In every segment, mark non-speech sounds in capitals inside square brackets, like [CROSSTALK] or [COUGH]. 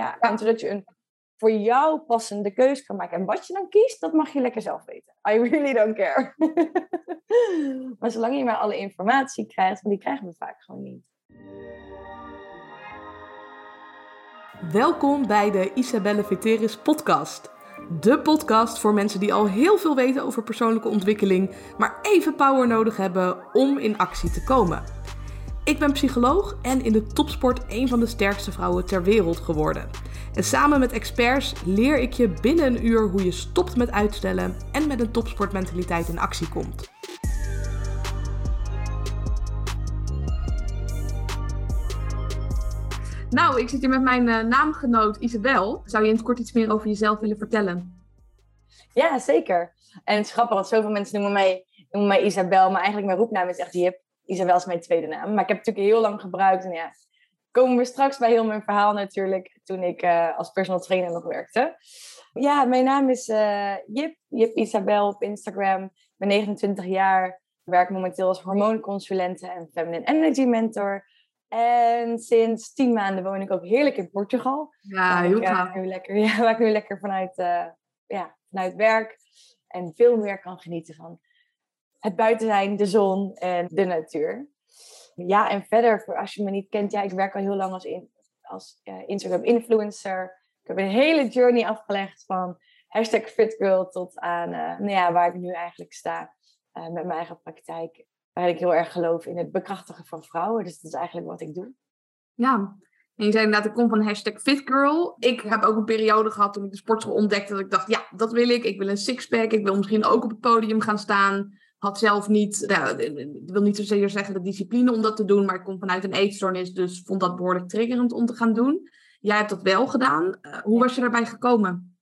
Ja, en zodat je een voor jou passende keuze kan maken. En wat je dan kiest, dat mag je lekker zelf weten. I really don't care. [LAUGHS] maar zolang je maar alle informatie krijgt, want die krijgen we vaak gewoon niet. Welkom bij de Isabelle Veteris podcast. De podcast voor mensen die al heel veel weten over persoonlijke ontwikkeling, maar even power nodig hebben om in actie te komen. Ik ben psycholoog en in de topsport een van de sterkste vrouwen ter wereld geworden. En samen met experts leer ik je binnen een uur hoe je stopt met uitstellen en met een topsportmentaliteit in actie komt. Nou, ik zit hier met mijn uh, naamgenoot Isabel. Zou je in het kort iets meer over jezelf willen vertellen? Ja, zeker. En het is grappig, want zoveel mensen noemen mij, noemen mij Isabel, maar eigenlijk mijn roepnaam is echt Jip. Isabel is mijn tweede naam. Maar ik heb het natuurlijk heel lang gebruikt. En ja, komen we straks bij heel mijn verhaal natuurlijk, toen ik uh, als personal trainer nog werkte. Ja, mijn naam is uh, Jip, Jip Isabel op Instagram. Ik ben 29 jaar, werk momenteel als hormoonconsulente en feminine energy mentor. En sinds tien maanden woon ik ook heerlijk in Portugal. Ja, heel gaaf. nu lekker, [LAUGHS] ja, waar ik nu lekker vanuit, uh, ja, vanuit werk en veel meer kan genieten van het buiten zijn, de zon en de natuur. Ja, en verder, voor als je me niet kent, ja, ik werk al heel lang als, in, als uh, Instagram influencer. Ik heb een hele journey afgelegd van hashtag fitgirl tot aan uh, nou ja, waar ik nu eigenlijk sta uh, met mijn eigen praktijk. Waar ik heel erg geloof in het bekrachtigen van vrouwen. Dus dat is eigenlijk wat ik doe. Ja, en je zei inderdaad, ik kom van hashtag fitgirl. Ik heb ook een periode gehad toen ik de sportschool ontdekte dat ik dacht, ja, dat wil ik. Ik wil een sixpack. Ik wil misschien ook op het podium gaan staan had zelf niet, nou, ik wil niet zozeer zeggen de discipline om dat te doen, maar ik kom vanuit een eetstoornis, dus vond dat behoorlijk triggerend om te gaan doen. Jij hebt dat wel gedaan. Uh, hoe was je daarbij gekomen?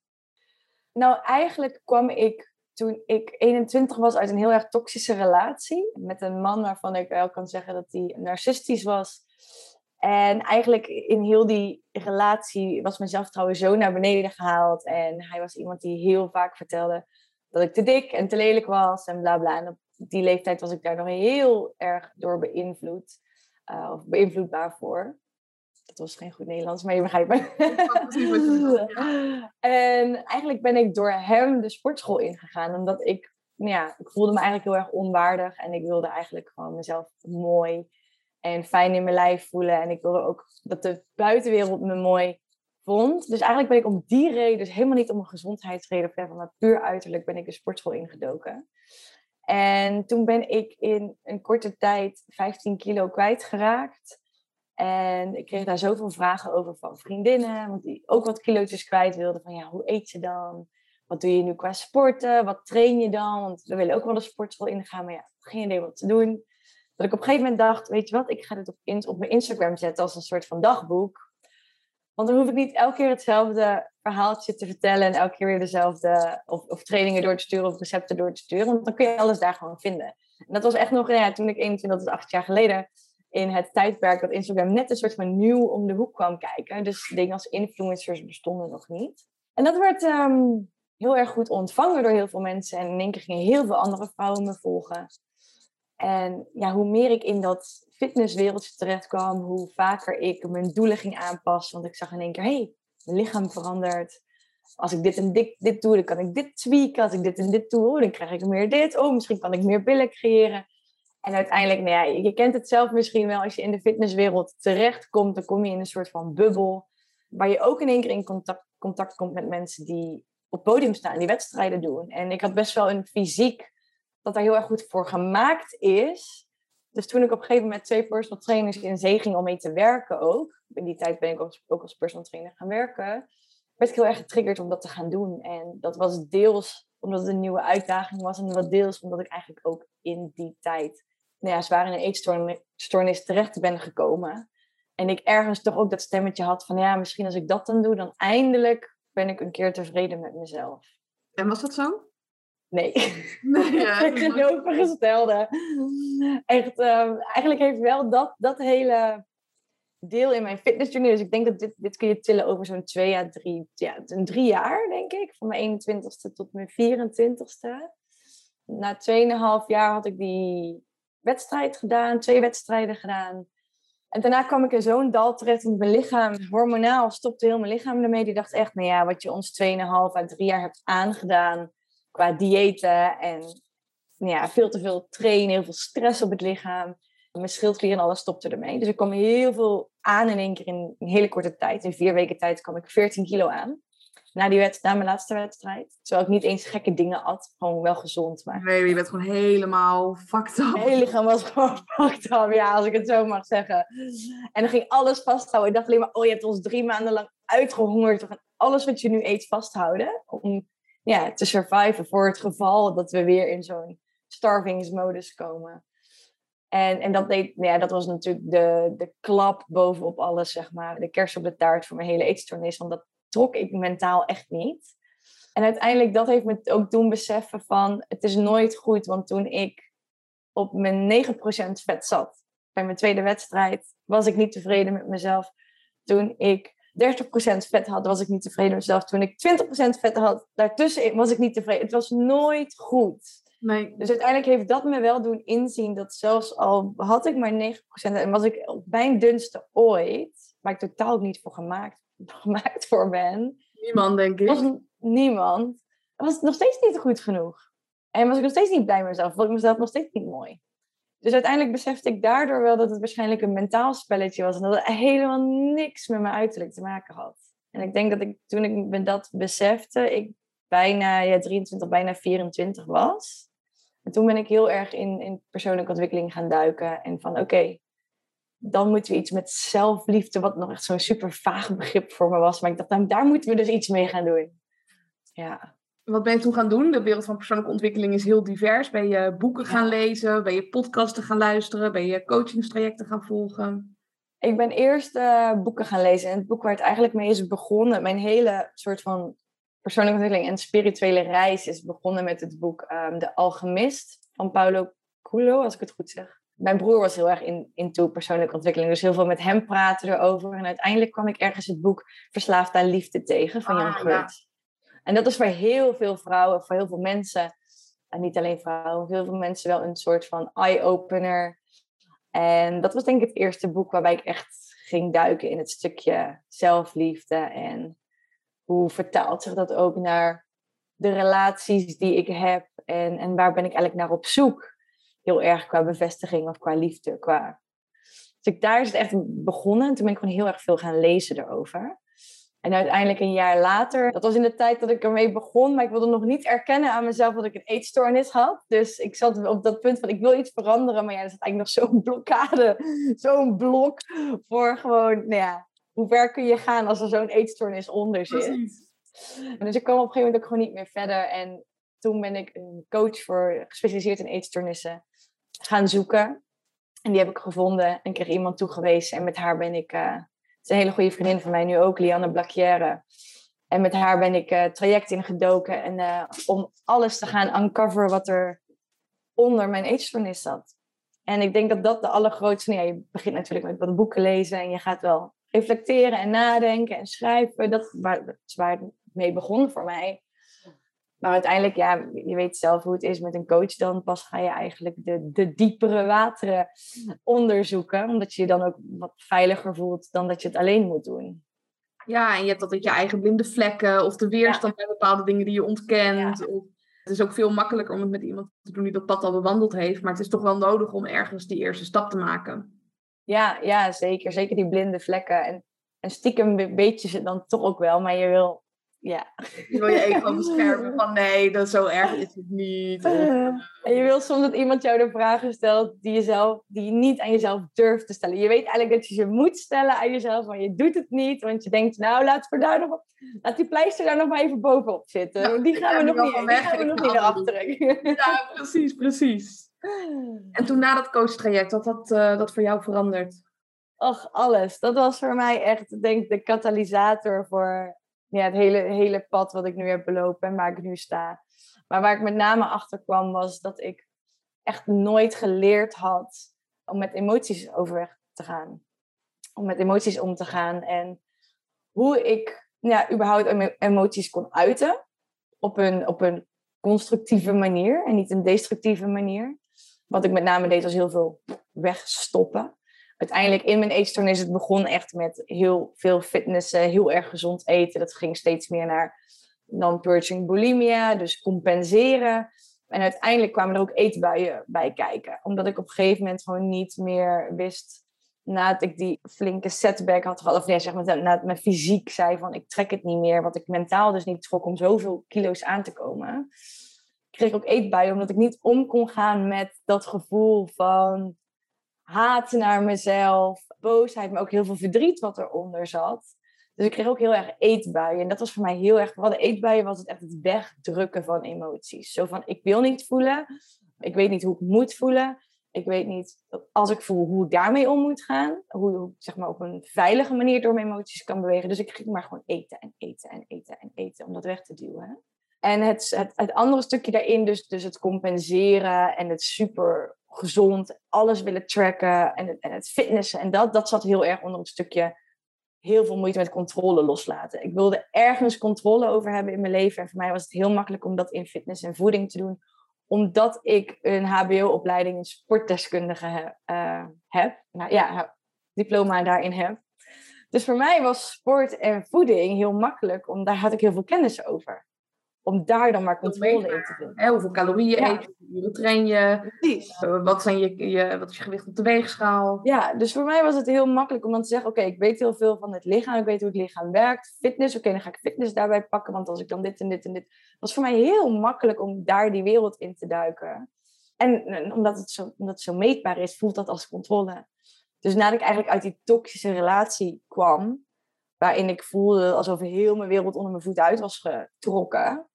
Nou, eigenlijk kwam ik toen ik 21 was uit een heel erg toxische relatie met een man waarvan ik wel kan zeggen dat hij narcistisch was. En eigenlijk in heel die relatie was mijn zelfvertrouwen zo naar beneden gehaald. En hij was iemand die heel vaak vertelde dat ik te dik en te lelijk was en bla bla. En op die leeftijd was ik daar nog heel erg door beïnvloed. Uh, of beïnvloedbaar voor. Dat was geen goed Nederlands, maar je begrijpt me. [LAUGHS] en eigenlijk ben ik door hem de sportschool ingegaan. Omdat ik, nou ja, ik voelde me eigenlijk heel erg onwaardig. En ik wilde eigenlijk gewoon mezelf mooi en fijn in mijn lijf voelen. En ik wilde ook dat de buitenwereld me mooi dus eigenlijk ben ik om die reden, dus helemaal niet om een gezondheidsreden maar puur uiterlijk, ben ik de sportschool ingedoken. En toen ben ik in een korte tijd 15 kilo kwijtgeraakt. En ik kreeg daar zoveel vragen over van vriendinnen, want die ook wat kilootjes kwijt wilden. Van ja, hoe eet je dan? Wat doe je nu qua sporten? Wat train je dan? Want we willen ook wel de sportschool ingaan, maar ja, geen idee wat te doen. Dat ik op een gegeven moment dacht, weet je wat, ik ga dit op, op mijn Instagram zetten als een soort van dagboek. Want dan hoef ik niet elke keer hetzelfde verhaaltje te vertellen en elke keer weer dezelfde, of, of trainingen door te sturen of recepten door te sturen. Want dan kun je alles daar gewoon vinden. En dat was echt nog, toen ik 21, dat is acht jaar geleden, in het tijdperk dat Instagram net een soort van nieuw om de hoek kwam kijken. Dus dingen als influencers bestonden nog niet. En dat werd ehm, heel erg goed ontvangen door heel veel mensen. En in één keer gingen heel veel andere vrouwen me volgen. En ja, hoe meer ik in dat fitnesswereldje terecht kwam, hoe vaker ik mijn doelen ging aanpassen. Want ik zag in één keer, hé, hey, mijn lichaam verandert. Als ik dit en dit, doe, dan kan ik dit tweaken. Als ik dit en dit doe, dan krijg ik meer dit. Oh, misschien kan ik meer billen creëren. En uiteindelijk, nou ja, je kent het zelf misschien wel, als je in de fitnesswereld terechtkomt, dan kom je in een soort van bubbel. Waar je ook in één keer in contact, contact komt met mensen die op podium staan, die wedstrijden doen. En ik had best wel een fysiek dat daar heel erg goed voor gemaakt is. Dus toen ik op een gegeven moment twee personal trainers in zee ging om mee te werken ook. In die tijd ben ik ook, als personal trainer gaan werken. Werd ik heel erg getriggerd om dat te gaan doen. En dat was deels omdat het een nieuwe uitdaging was. En wat deels omdat ik eigenlijk ook in die tijd nou ja, zwaar in een eetstoornis terecht ben gekomen. En ik ergens toch ook dat stemmetje had van ja, misschien als ik dat dan doe, dan eindelijk ben ik een keer tevreden met mezelf. En was dat zo? Nee. nee ja, [LAUGHS] tegenovergestelde. Echt, um, eigenlijk heeft wel dat, dat hele deel in mijn fitnessjourney. Dus ik denk dat dit, dit kun je tillen over zo'n twee à drie, ja, een drie jaar, denk ik. Van mijn 21ste tot mijn 24ste. Na 2,5 jaar had ik die wedstrijd gedaan, twee wedstrijden gedaan. En daarna kwam ik in zo'n dal terecht, want mijn lichaam, hormonaal, stopte heel mijn lichaam ermee. Die dacht echt, nou ja, wat je ons 2,5 à 3 jaar hebt aangedaan qua diëten en nou ja, veel te veel trainen, heel veel stress op het lichaam. Mijn schildklier en alles stopte ermee. Dus er kwam heel veel aan in één keer in een hele korte tijd. In vier weken tijd kwam ik 14 kilo aan na, die wedstrijd, na mijn laatste wedstrijd. Terwijl ik niet eens gekke dingen at. Gewoon wel gezond. Maar... Nee, je bent gewoon helemaal fucked up. [LAUGHS] Mijn hele lichaam was gewoon [LAUGHS] fucked up. Ja, als ik het zo mag zeggen. En dan ging alles vasthouden. Ik dacht alleen maar, oh, je hebt ons drie maanden lang uitgehongerd. We gaan alles wat je nu eet vasthouden. Om ja, te surviven voor het geval dat we weer in zo'n starvingsmodus komen. En, en dat, deed, ja, dat was natuurlijk de, de klap bovenop alles, zeg maar. De kers op de taart voor mijn hele eetstoornis. Want dat trok ik mentaal echt niet. En uiteindelijk, dat heeft me ook doen beseffen van, het is nooit goed. Want toen ik op mijn 9% vet zat, bij mijn tweede wedstrijd, was ik niet tevreden met mezelf. Toen ik 30% vet had, was ik niet tevreden met mezelf. Toen ik 20% vet had, daartussen was ik niet tevreden. Het was nooit goed. Nee. Dus uiteindelijk heeft dat me wel doen inzien dat zelfs al had ik maar 9% en was ik op mijn dunste ooit, waar ik totaal niet voor gemaakt [LAUGHS] gemaakt voor ben. Niemand, denk ik. Was niemand. Was het nog steeds niet goed genoeg. En was ik nog steeds niet blij met mezelf. Vond ik mezelf nog steeds niet mooi. Dus uiteindelijk besefte ik daardoor wel dat het waarschijnlijk een mentaal spelletje was. En dat het helemaal niks met mijn uiterlijk te maken had. En ik denk dat ik toen ik me dat besefte, ik bijna ja, 23, bijna 24 was. En toen ben ik heel erg in, in persoonlijke ontwikkeling gaan duiken. En van oké, dan moeten we iets met zelfliefde, wat nog echt zo'n super vaag begrip voor me was. Maar ik dacht, nou, daar moeten we dus iets mee gaan doen. Ja. Wat ben je toen gaan doen? De wereld van persoonlijke ontwikkeling is heel divers. Ben je boeken gaan lezen? Ben je podcasten gaan luisteren? Ben je coachingstrajecten gaan volgen? Ik ben eerst uh, boeken gaan lezen. En het boek waar het eigenlijk mee is begonnen, mijn hele soort van persoonlijke ontwikkeling en spirituele reis is begonnen met het boek um, De Alchemist van Paulo Coelho, als ik het goed zeg mijn broer was heel erg in, into persoonlijke ontwikkeling. Dus heel veel met hem praten erover. En uiteindelijk kwam ik ergens het boek Verslaafd aan Liefde tegen van Jan ah, Geurt. En dat is voor heel veel vrouwen, voor heel veel mensen, en niet alleen vrouwen, heel veel mensen wel een soort van eye-opener. En dat was denk ik het eerste boek waarbij ik echt ging duiken in het stukje zelfliefde. En hoe vertaalt zich dat ook naar de relaties die ik heb en, en waar ben ik eigenlijk naar op zoek heel erg qua bevestiging of qua liefde. Qua... Dus ik, daar is het echt begonnen. En toen ben ik gewoon heel erg veel gaan lezen erover. En uiteindelijk een jaar later, dat was in de tijd dat ik ermee begon, maar ik wilde nog niet erkennen aan mezelf dat ik een eetstoornis had. Dus ik zat op dat punt van ik wil iets veranderen, maar ja, er zat eigenlijk nog zo'n blokkade, [LAUGHS] zo'n blok voor gewoon, nou ja, hoe ver kun je gaan als er zo'n eetstoornis onder zit. Precies. Dus ik kwam op een gegeven moment ook gewoon niet meer verder. En toen ben ik een coach voor gespecialiseerd in eetstoornissen gaan zoeken. En die heb ik gevonden en kreeg iemand toegewezen. En met haar ben ik, uh, het een hele goede vriendin van mij nu ook, Lianne Blacchiere. En met haar ben ik uh, traject ingedoken en, uh, om alles te gaan uncoveren wat er onder mijn eetstoornis zat. En ik denk dat dat de allergrootste... Ja, je begint natuurlijk met wat boeken lezen en je gaat wel reflecteren en nadenken en schrijven. Dat, is waar het mee begon voor mij. Maar uiteindelijk, ja, je weet zelf hoe het is met een coach. Dan pas ga je eigenlijk de, de diepere wateren onderzoeken. Omdat je je dan ook wat veiliger voelt dan dat je het alleen moet doen. Ja, en je hebt altijd je eigen blinde vlekken of de weerstand bij bepaalde dingen die je ontkent. Of, het is ook veel makkelijker om het met iemand te doen die dat pad al bewandeld heeft. Maar het is toch wel nodig om ergens die eerste stap te maken. Ja, ja zeker. Zeker die blinde vlekken. En, en stiekem weet je ze dan toch ook wel. Maar je wil ja. Je wil je ego beschermen van nee, dat zo erg is het niet. En je wil soms dat iemand jou de vragen stelt die, jezelf, die je niet aan jezelf durft te stellen. Je weet eigenlijk dat je ze moet stellen aan jezelf, maar je doet het niet. Want je denkt, nou laat, voor daar nog, laat die pleister daar nog maar even bovenop zitten. die gaan we nog niet, die gaan we nog niet eraf trekken. Ja, precies, precies. En toen na dat coachtraject, wat had uh, dat voor jou veranderd? Ach, alles. Dat was voor mij echt, denk ik, de katalysator voor ja, het hele, hele pad wat ik nu heb belopen en waar ik nu sta. Maar waar ik met name achter kwam was dat ik echt nooit geleerd had om met emoties overweg te gaan. Om met emoties om te gaan en hoe ik ja, überhaupt emoties kon uiten op een, op een constructieve manier en niet een destructieve manier. Wat ik met name deed was heel veel wegstoppen. Uiteindelijk in mijn eetstoornis, het begon echt met heel veel fitness, heel erg gezond eten. Dat ging steeds meer naar non-purging bulimia, dus compenseren. En uiteindelijk kwamen er ook eetbuien bij kijken. Omdat ik op een gegeven moment gewoon niet meer wist, nadat ik die flinke setback had gehad, of nee, zeg maar, nadat mijn fysiek zei van ik trek het niet meer, wat ik mentaal dus niet trok om zoveel kilo's aan te komen, kreeg ook eetbuien, omdat ik niet om kon gaan met dat gevoel van haat naar mezelf, boosheid, maar ook heel veel verdriet wat eronder zat. Dus ik kreeg ook heel erg eetbuien. En dat was voor mij heel erg, vooral de eetbuien was het echt het wegdrukken van emoties. Zo van, ik wil niet voelen. Ik weet niet hoe ik moet voelen. Ik weet niet, als ik voel, hoe ik daarmee om moet gaan. Hoe ik zeg maar, op een veilige manier door mijn emoties kan bewegen. Dus ik ging maar gewoon eten en eten en eten en eten om dat weg te duwen. En het, het, het andere stukje daarin, dus, dus het compenseren en het super gezond, alles willen tracken en het, en het fitnessen. En dat, dat zat heel erg onder het stukje heel veel moeite met controle loslaten. Ik wilde ergens controle over hebben in mijn leven. En voor mij was het heel makkelijk om dat in fitness en voeding te doen. Omdat ik een HBO-opleiding in sportdeskundige uh, heb. Nou ja, diploma daarin heb. Dus voor mij was sport en voeding heel makkelijk, omdat daar had ik heel veel kennis over om daar dan maar controle in te vinden. Hè, hoeveel calorieën ja. eet je, uren train je, Precies. Eh, wat, zijn je, je, wat is je gewicht op de weegschaal? Ja, dus voor mij was het heel makkelijk om dan te zeggen, oké, ik weet heel veel van het lichaam, ik weet hoe het lichaam werkt, fitness, oké, dan ga ik fitness daarbij pakken, want als ik dan dit en dit en dit, was voor mij heel makkelijk om daar die wereld in te duiken. En, omdat, het zo, omdat het zo meetbaar is, voelt dat als controle. Dus nadat ik eigenlijk uit die toxische relatie kwam, waarin ik voelde alsof heel mijn wereld onder mijn voet uit was getrokken,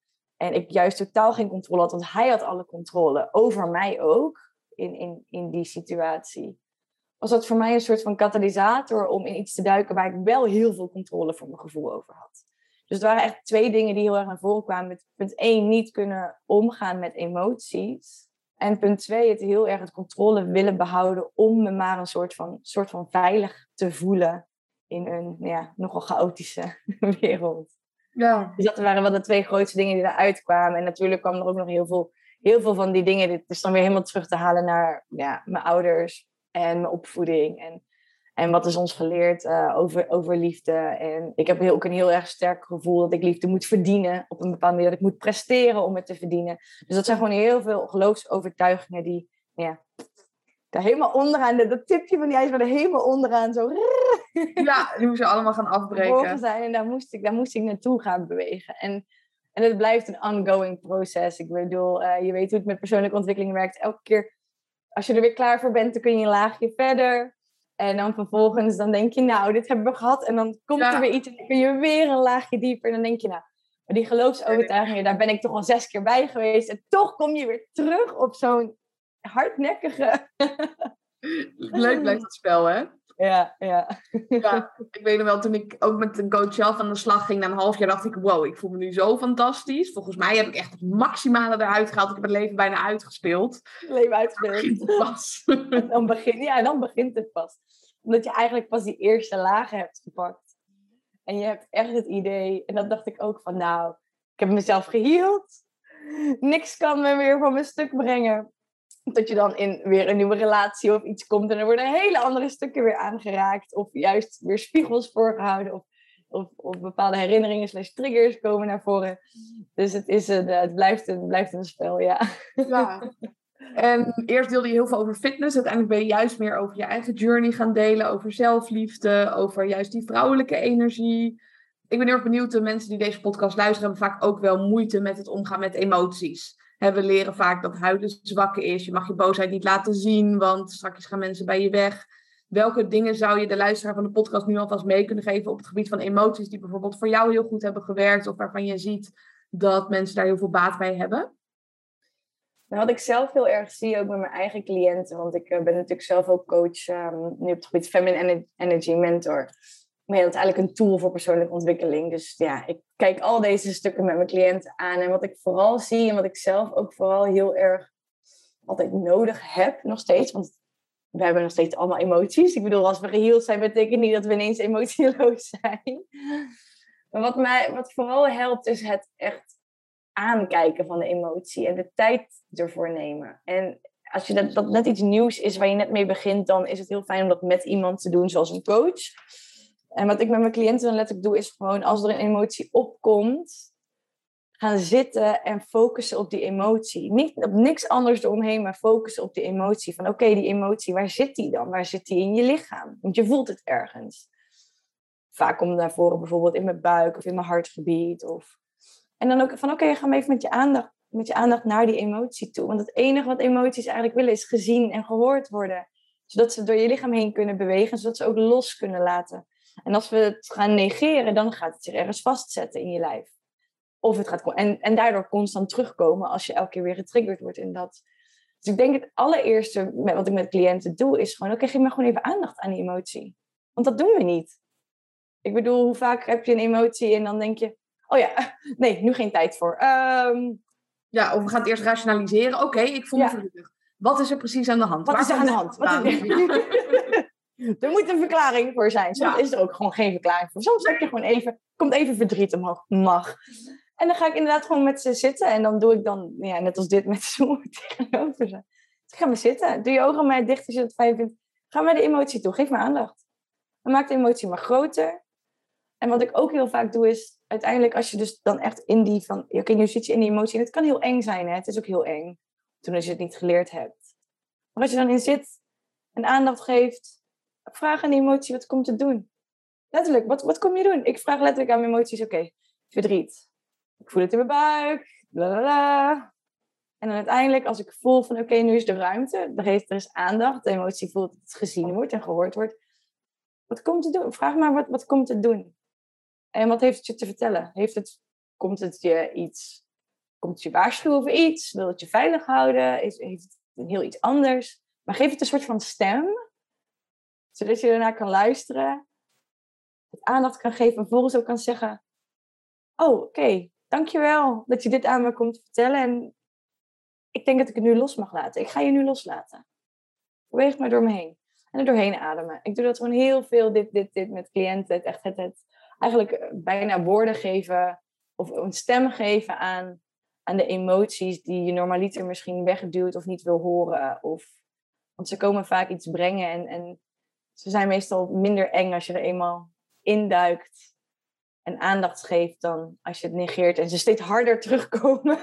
en ik juist totaal geen controle had, want hij had alle controle over mij ook in, in, in die situatie. Was dat voor mij een soort van katalysator om in iets te duiken waar ik wel heel veel controle voor mijn gevoel over had. Dus het waren echt twee dingen die heel erg naar voren kwamen. Met punt één, niet kunnen omgaan met emoties. En punt twee, het heel erg het controle willen behouden om me maar een soort van, soort van veilig te voelen in een ja, nogal chaotische [LAUGHS] wereld. Ja. Dus dat waren wel de twee grootste dingen die eruit kwamen. En natuurlijk kwam er ook nog heel veel, heel veel van die dingen. Dit is dan weer helemaal terug te halen naar ja, mijn ouders en mijn opvoeding. En, en wat is ons geleerd uh, over, over liefde. En ik heb ook een heel erg sterk gevoel dat ik liefde moet verdienen. Op een bepaalde manier dat ik moet presteren om het te verdienen. Dus dat zijn gewoon heel veel geloofsovertuigingen die ja, daar helemaal onderaan, dat tipje van die er helemaal onderaan zo ja, [LAUGHS] die moesten allemaal gaan afbreken. zijn en daar moest ik, daar moest ik naartoe gaan bewegen. En, en het blijft een ongoing proces. Ik bedoel, uh, je weet hoe het met persoonlijke ontwikkeling werkt. Elke keer als je er weer klaar voor bent, dan kun je een laagje verder. En dan vervolgens dan denk je, nou, dit hebben we gehad. En dan komt er weer iets en dan kun je weer een laagje dieper. En dan denk je, nou, maar die geloofsovertuigingen, daar ben ik toch al zes keer bij geweest. En toch kom je weer terug op zo'n hardnekkige... [LAUGHS] Leuk blijft het spel, hè? Ja, ja. ja, [LAUGHS] ik weet nog wel, toen ik ook met een coach zelf aan de slag ging, na een half jaar dacht ik, wow, ik voel me nu zo fantastisch. Volgens mij heb ik echt het maximale eruit gehaald. Ik heb het leven bijna uitgespeeld. Leven uitgespeeld. Pas. [LAUGHS] dan begin, ja, dan begint het pas. Omdat je eigenlijk pas die eerste lagen hebt gepakt. En je hebt echt het idee, en dat dacht ik ook van, nou, ik heb mezelf geheeld. Niks kan me weer van mijn stuk brengen dat je dan in weer een nieuwe relatie of iets komt en er worden hele andere stukken weer aangeraakt. Of juist weer spiegels voorgehouden. Of, of, of bepaalde herinneringen slash triggers komen naar voren. Dus het, is een, het, blijft, een, het blijft een spel, ja. ja. [LAUGHS] En eerst deelde je heel veel over fitness. Uiteindelijk ben je juist meer over je eigen journey gaan delen. Over zelfliefde, over juist die vrouwelijke energie. Ik ben heel erg benieuwd, de mensen die deze podcast luisteren hebben vaak ook wel moeite met het omgaan met emoties we leren vaak dat huilen zwak is. Je mag je boosheid niet laten zien, want straks gaan mensen bij je weg. Welke dingen zou je de luisteraar van de podcast nu alvast mee kunnen geven op het gebied van emoties die bijvoorbeeld voor jou heel goed hebben gewerkt of waarvan je ziet dat mensen daar heel veel baat bij hebben? Nou, wat ik zelf heel erg zie, ook met mijn eigen cliënten, want ik eh, ben natuurlijk zelf ook coach um, nu op het gebied Feminine Energy Mentor maar is eigenlijk een tool voor persoonlijke ontwikkeling. Dus ja, ik kijk al deze stukken met mijn cliënten aan. En wat ik vooral zie en wat ik zelf ook vooral heel erg altijd nodig heb, nog steeds. Want we hebben nog steeds allemaal emoties. Ik bedoel, als we geheeld zijn, betekent niet dat we ineens emotieloos zijn. Maar wat mij wat vooral helpt, is het echt aankijken van de emotie en de tijd ervoor nemen. En als je dat, dat net iets nieuws is waar je net mee begint, dan is het heel fijn om dat met iemand te doen, zoals een coach. En wat ik met mijn cliënten dan letterlijk doe, is gewoon als er een emotie opkomt, gaan zitten en focussen op die emotie. Niet op niks anders eromheen, maar focussen op die emotie. Van oké, die emotie, waar zit die dan? Waar zit die in je lichaam? Want je voelt het ergens. Vaak komt naar voren bijvoorbeeld in mijn buik of in mijn hartgebied. Of... En dan ook van oké, ga maar even met je, aandacht, met je aandacht naar die emotie toe. Want het enige wat emoties eigenlijk willen is gezien en gehoord worden. Zodat ze door je lichaam heen kunnen bewegen, zodat ze ook los kunnen laten. En als we het gaan negeren, dan gaat het zich ergens vastzetten in je lijf. Of het gaat, en, en daardoor constant terugkomen als je elke keer weer getriggerd wordt in dat. Dus ik denk het allereerste wat ik met cliënten doe, is gewoon: oké, geef me gewoon even aandacht aan die emotie. Want dat doen we niet. Ik bedoel, hoe vaak heb je een emotie en dan denk je: oh ja, [LAUGHS] nee, nu geen tijd voor. Ehm, ja, of we gaan het eerst rationaliseren. Oké, ik voel me verdrietig. Wat is er precies aan de hand? Wat is er aan de hand? Wat is er [LAUGHS] [LAUGHS] moet een verklaring voor zijn. Soms is er ook gewoon geen verklaring voor. Soms heb je gewoon even, komt even verdriet omhoog. Mag. En dan ga ik inderdaad gewoon met ze zitten. En dan doe ik dan, ja, net als dit, met [LAUGHS] zo'n tegenover ze. Dus ga maar zitten. Doe je ogen maar dicht als je het fijn vindt. Ga maar de emotie toe. Geef me aandacht. En maak de emotie maar groter. En wat ik ook heel vaak doe is, uiteindelijk als je dus dan echt in die van, oké, nu zit je in die emotie. En het kan heel eng zijn, hè. Het is ook heel eng. Toen als je het niet geleerd hebt. Maar als je dan in zit en aandacht geeft, vraag aan die emotie, wat komt het doen? Letterlijk, wat, wat kom je doen? Ik vraag letterlijk aan mijn emoties, oké, verdriet. Ik voel het in mijn buik. Blablabla. En dan uiteindelijk, als ik voel van oké, nu is de ruimte, er, heeft, er is aandacht, de emotie voelt dat het gezien wordt en gehoord wordt. Wat komt het doen? Vraag maar, wat, wat komt het doen? En wat heeft het je te vertellen? Heeft het, komt het je iets, komt het je waarschuwen over iets? Wil het je veilig houden? Is, heeft het heel iets anders? Maar geef het een soort van stem, zodat je ernaar kan luisteren, het aandacht kan geven en vervolgens ook kan zeggen: Oh, oké, dankjewel dat je dit aan me komt vertellen. En ik denk dat ik het nu los mag laten. Ik ga je nu loslaten. Beweeg maar door me heen. En er doorheen ademen. Ik doe dat gewoon heel veel, dit, dit, dit met cliënten. Het, echt het, het eigenlijk eh, bijna woorden geven of een stem geven aan, aan de emoties die je normaliter misschien wegduwt of niet wil horen. Of, want ze komen vaak iets brengen en, en ze zijn meestal minder eng als je er eenmaal induikt en aandacht geeft dan als je het negeert en ze steeds harder terugkomen.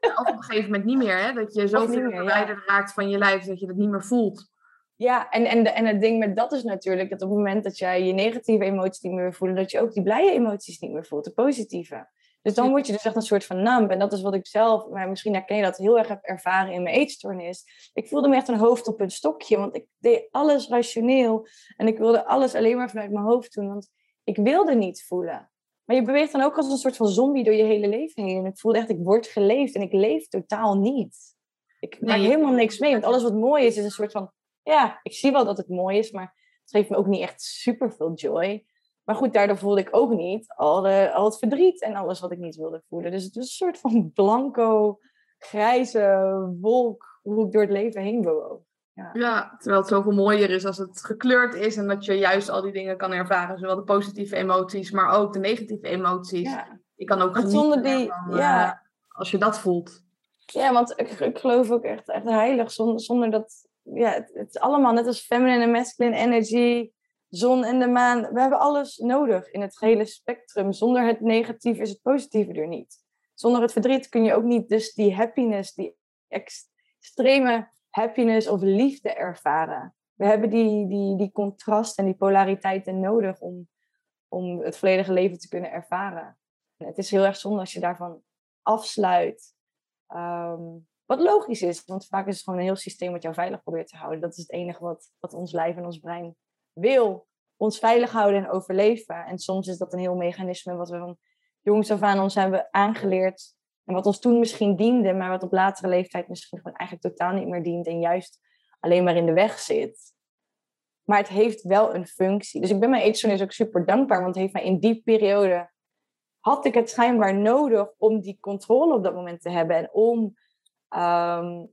of op een gegeven moment niet meer, hè? dat je zo verwijderd raakt van je lijf dat je het niet meer voelt. Ja, en, en, en het ding met dat is natuurlijk dat op het moment dat jij je negatieve emoties niet meer voelt, dat je ook die blije emoties niet meer voelt, de positieve. Dus dan word je dus echt een soort van namp. En dat is wat ik zelf, maar misschien herken je dat, heel erg heb ervaren in mijn eetstoornis. Ik voelde me echt een hoofd op een stokje, want ik deed alles rationeel. En ik wilde alles alleen maar vanuit mijn hoofd doen, want ik wilde niet voelen. Maar je beweegt dan ook als een soort van zombie door je hele leven heen. En ik voelde echt, ik word geleefd en ik leef totaal niet. Ik maak helemaal niks mee, want alles wat mooi is, is een soort van... Ja, ik zie wel dat het mooi is, maar het geeft me ook niet echt super veel joy. Maar goed, daardoor voelde ik ook niet al, de, al het verdriet en alles wat ik niet wilde voelen. Dus het was een soort van blanco, grijze wolk hoe ik door het leven heen bewoog. Ja. ja. terwijl het zoveel mooier is als het gekleurd is en dat je juist al die dingen kan ervaren. Zowel de positieve emoties, maar ook de negatieve emoties. Ja. Je kan ook genieten zonder die, van, ja. Uh, als je dat voelt. Ja, want ik, ik geloof ook echt, echt heilig zonder, zonder dat... Ja, het, het is allemaal net als feminine en masculine energy, zon en de maan. We hebben alles nodig in het hele spectrum. Zonder het negatieve is het positieve er niet. Zonder het verdriet kun je ook niet dus die happiness, die extreme happiness of liefde ervaren. We hebben die, die, die contrast en die polariteiten nodig om, om het volledige leven te kunnen ervaren. En het is heel erg zonde als je daarvan afsluit. Ehm, wat logisch is, want vaak is het gewoon een heel systeem wat jou veilig probeert te houden. Dat is het enige wat, wat ons lijf en ons brein wil. Ons veilig houden en overleven. En soms is dat een heel mechanisme wat we van jongs af aan ons hebben aangeleerd en wat ons toen misschien diende, maar wat op latere leeftijd misschien gewoon eigenlijk totaal niet meer dient en juist alleen maar in de weg zit. Maar het heeft wel een functie. Dus ik ben mijn eetstoornis ook super dankbaar, want het heeft mij in die periode had ik het schijnbaar nodig om die controle op dat moment te hebben en om ehm,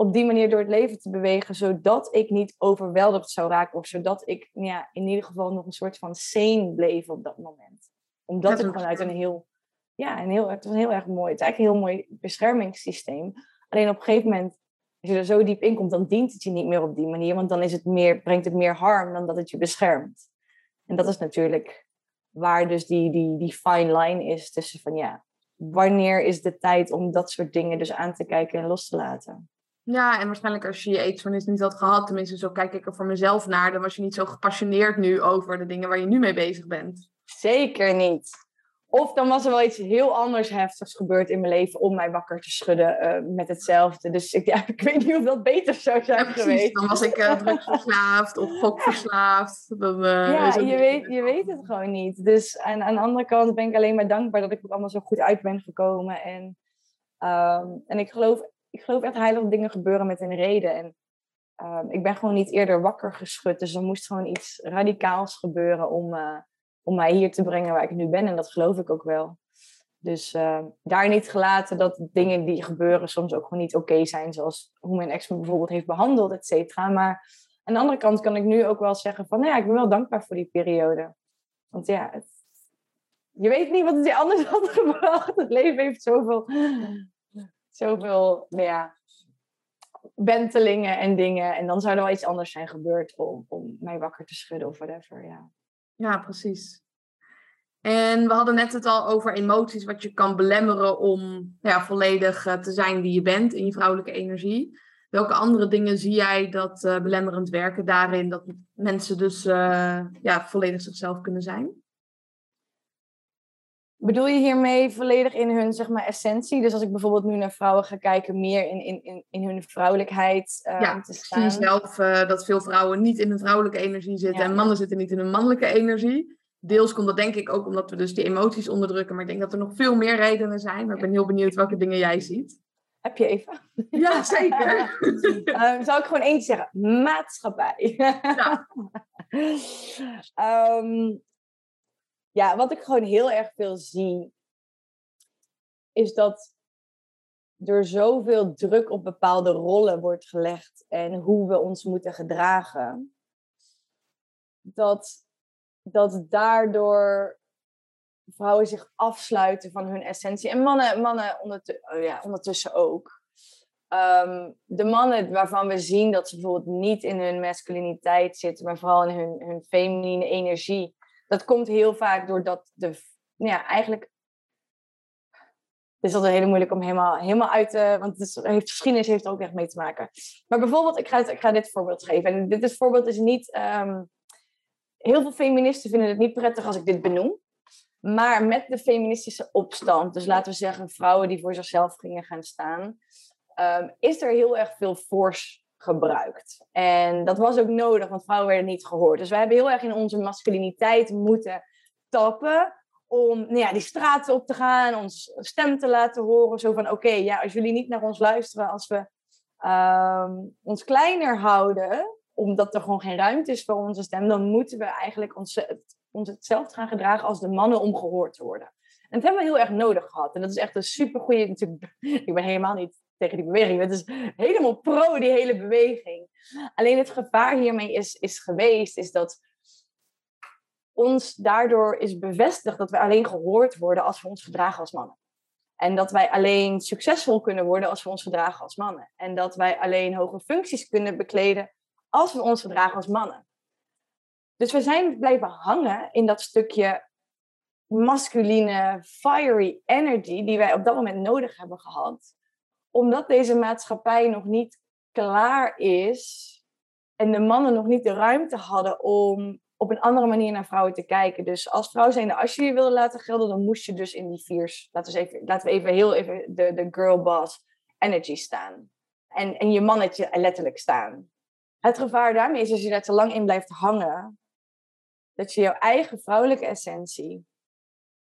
op die manier door het leven te bewegen, zodat ik niet overweldigd zou raken of zodat ik ja, in ieder geval nog een soort van sane bleef op dat moment. Omdat ik vanuit een heel ja, een heel, het was heel erg mooi. Het is eigenlijk een heel mooi beschermingssysteem. Alleen op een gegeven moment als je er zo diep in komt, dan dient het je niet meer op die manier. Want dan is het meer, brengt het meer harm dan dat het je beschermt. En dat is natuurlijk waar dus die, die, die fine line is tussen van ja, wanneer is de tijd om dat soort dingen dus aan te kijken en los te laten. Ja, en waarschijnlijk als je je eetstoornis niet had gehad, tenminste zo kijk ik er voor mezelf naar, dan was je niet zo gepassioneerd nu over de dingen waar je nu mee bezig bent. Zeker niet. Of dan was er wel iets heel anders heftigs gebeurd in mijn leven om mij wakker te schudden uh, met hetzelfde. Dus ik, ja, [LAUGHS] ik weet niet of dat beter zou zijn ja, geweest. Dan was ik uh, drugsverslaafd of gokverslaafd. [LAUGHS] Dan, uh, ja, je weet, je weet het gewoon niet. Dus aan, aan de andere kant ben ik alleen maar dankbaar dat ik er allemaal zo goed uit ben gekomen. En, um, en ik, geloof, ik geloof echt heilig dat dingen gebeuren met een reden. En um, ik ben gewoon niet eerder wakker geschud. Dus er moest gewoon iets radicaals gebeuren om om mij hier te brengen waar ik nu ben. En dat geloof ik ook wel. Dus uh, daar niet gelaten dat dingen die gebeuren soms ook gewoon niet oké zijn. Zoals hoe mijn ex me bijvoorbeeld heeft behandeld, et cetera. Maar aan de andere kant kan ik nu ook wel zeggen van... Nou ja, ik ben wel dankbaar voor die periode. Want ja, je weet niet wat het je anders had [LAUGHS] gebracht. Het leven heeft zoveel, zoveel nou ja, wentelingen en dingen. En dan zou er wel iets anders zijn gebeurd om, om mij wakker te schudden of whatever, ja. Ja, precies. En we hadden net het al over emoties, wat je kan belemmeren om ja, volledig eh, te zijn wie je bent in je vrouwelijke energie. Welke andere dingen zie jij dat uh, belemmerend werken daarin, dat mensen dus uh, ja, volledig zichzelf kunnen zijn? Bedoel je hiermee volledig in hun zeg maar, essentie? Dus als ik bijvoorbeeld nu naar vrouwen ga kijken, meer in, in, in, in hun vrouwelijkheid uh, ja, te staan. Ik zie zelf uh, dat veel vrouwen niet in hun vrouwelijke energie zitten en mannen zitten niet in hun mannelijke energie. Deels komt dat denk ik ook omdat we dus die emoties onderdrukken, maar ik denk dat er nog veel meer redenen zijn. Maar ik ben heel benieuwd welke dingen jij ziet. Heb je even? Ja, zeker. um, [LAUGHS] zou ik gewoon eentje zeggen? Maatschappij. ja. um, [LAUGHS] ja, wat ik gewoon heel erg veel zie, is dat er zoveel druk op bepaalde rollen wordt gelegd en hoe we ons moeten gedragen, dat, dat daardoor vrouwen zich afsluiten van hun essentie. En mannen, mannen ondertussen, oh ja, ondertussen ook. Um, de mannen waarvan we zien dat ze bijvoorbeeld niet in hun masculiniteit zitten, maar vooral in hun, hun feminine energie, dat komt heel vaak doordat de, ja, eigenlijk het is altijd heel moeilijk om helemaal, helemaal uit te... Want het heeft, geschiedenis heeft er ook echt mee te maken. Maar bijvoorbeeld, ik ga, ik ga dit voorbeeld geven. En dit is, voorbeeld is niet... Um, heel veel feministen vinden het niet prettig als ik dit benoem. Maar met de feministische opstand, dus laten we zeggen vrouwen die voor zichzelf gingen gaan staan, um, is er heel erg veel force gebruikt. En dat was ook nodig, want vrouwen werden niet gehoord. Dus wij hebben heel erg in onze masculiniteit moeten tappen om nou ja, die straten op te gaan, ons stem te laten horen. Zo van, oké, ja, als jullie niet naar ons luisteren, als we um, ons kleiner houden, omdat er gewoon geen ruimte is voor onze stem, dan moeten we eigenlijk ons, ons hetzelfde gaan gedragen als de mannen om gehoord te worden. En dat hebben we heel erg nodig gehad. En dat is echt een super goede. [LAUGHS] Ik ben helemaal niet tegen die beweging. Het is helemaal pro, die hele beweging. Alleen het gevaar hiermee is, is geweest, is dat ons daardoor is bevestigd dat we alleen gehoord worden als we ons gedragen als mannen. En dat wij alleen succesvol kunnen worden als we ons gedragen als mannen. En dat wij alleen hoge functies kunnen bekleden als we ons gedragen als mannen. Dus we zijn blijven hangen in dat stukje masculine, fiery energy die wij op dat moment nodig hebben gehad omdat deze maatschappij nog niet klaar is en de mannen nog niet de ruimte hadden om op een andere manier naar vrouwen te kijken. Dus als vrouw zijnde, als je je wilde laten gelden, dan moest je dus in die viers, laten we even, laten we even heel even de, de girl boss energy staan. En, en je mannetje letterlijk staan. Het gevaar daarmee is als je daar te lang in blijft hangen, dat je jouw eigen vrouwelijke essentie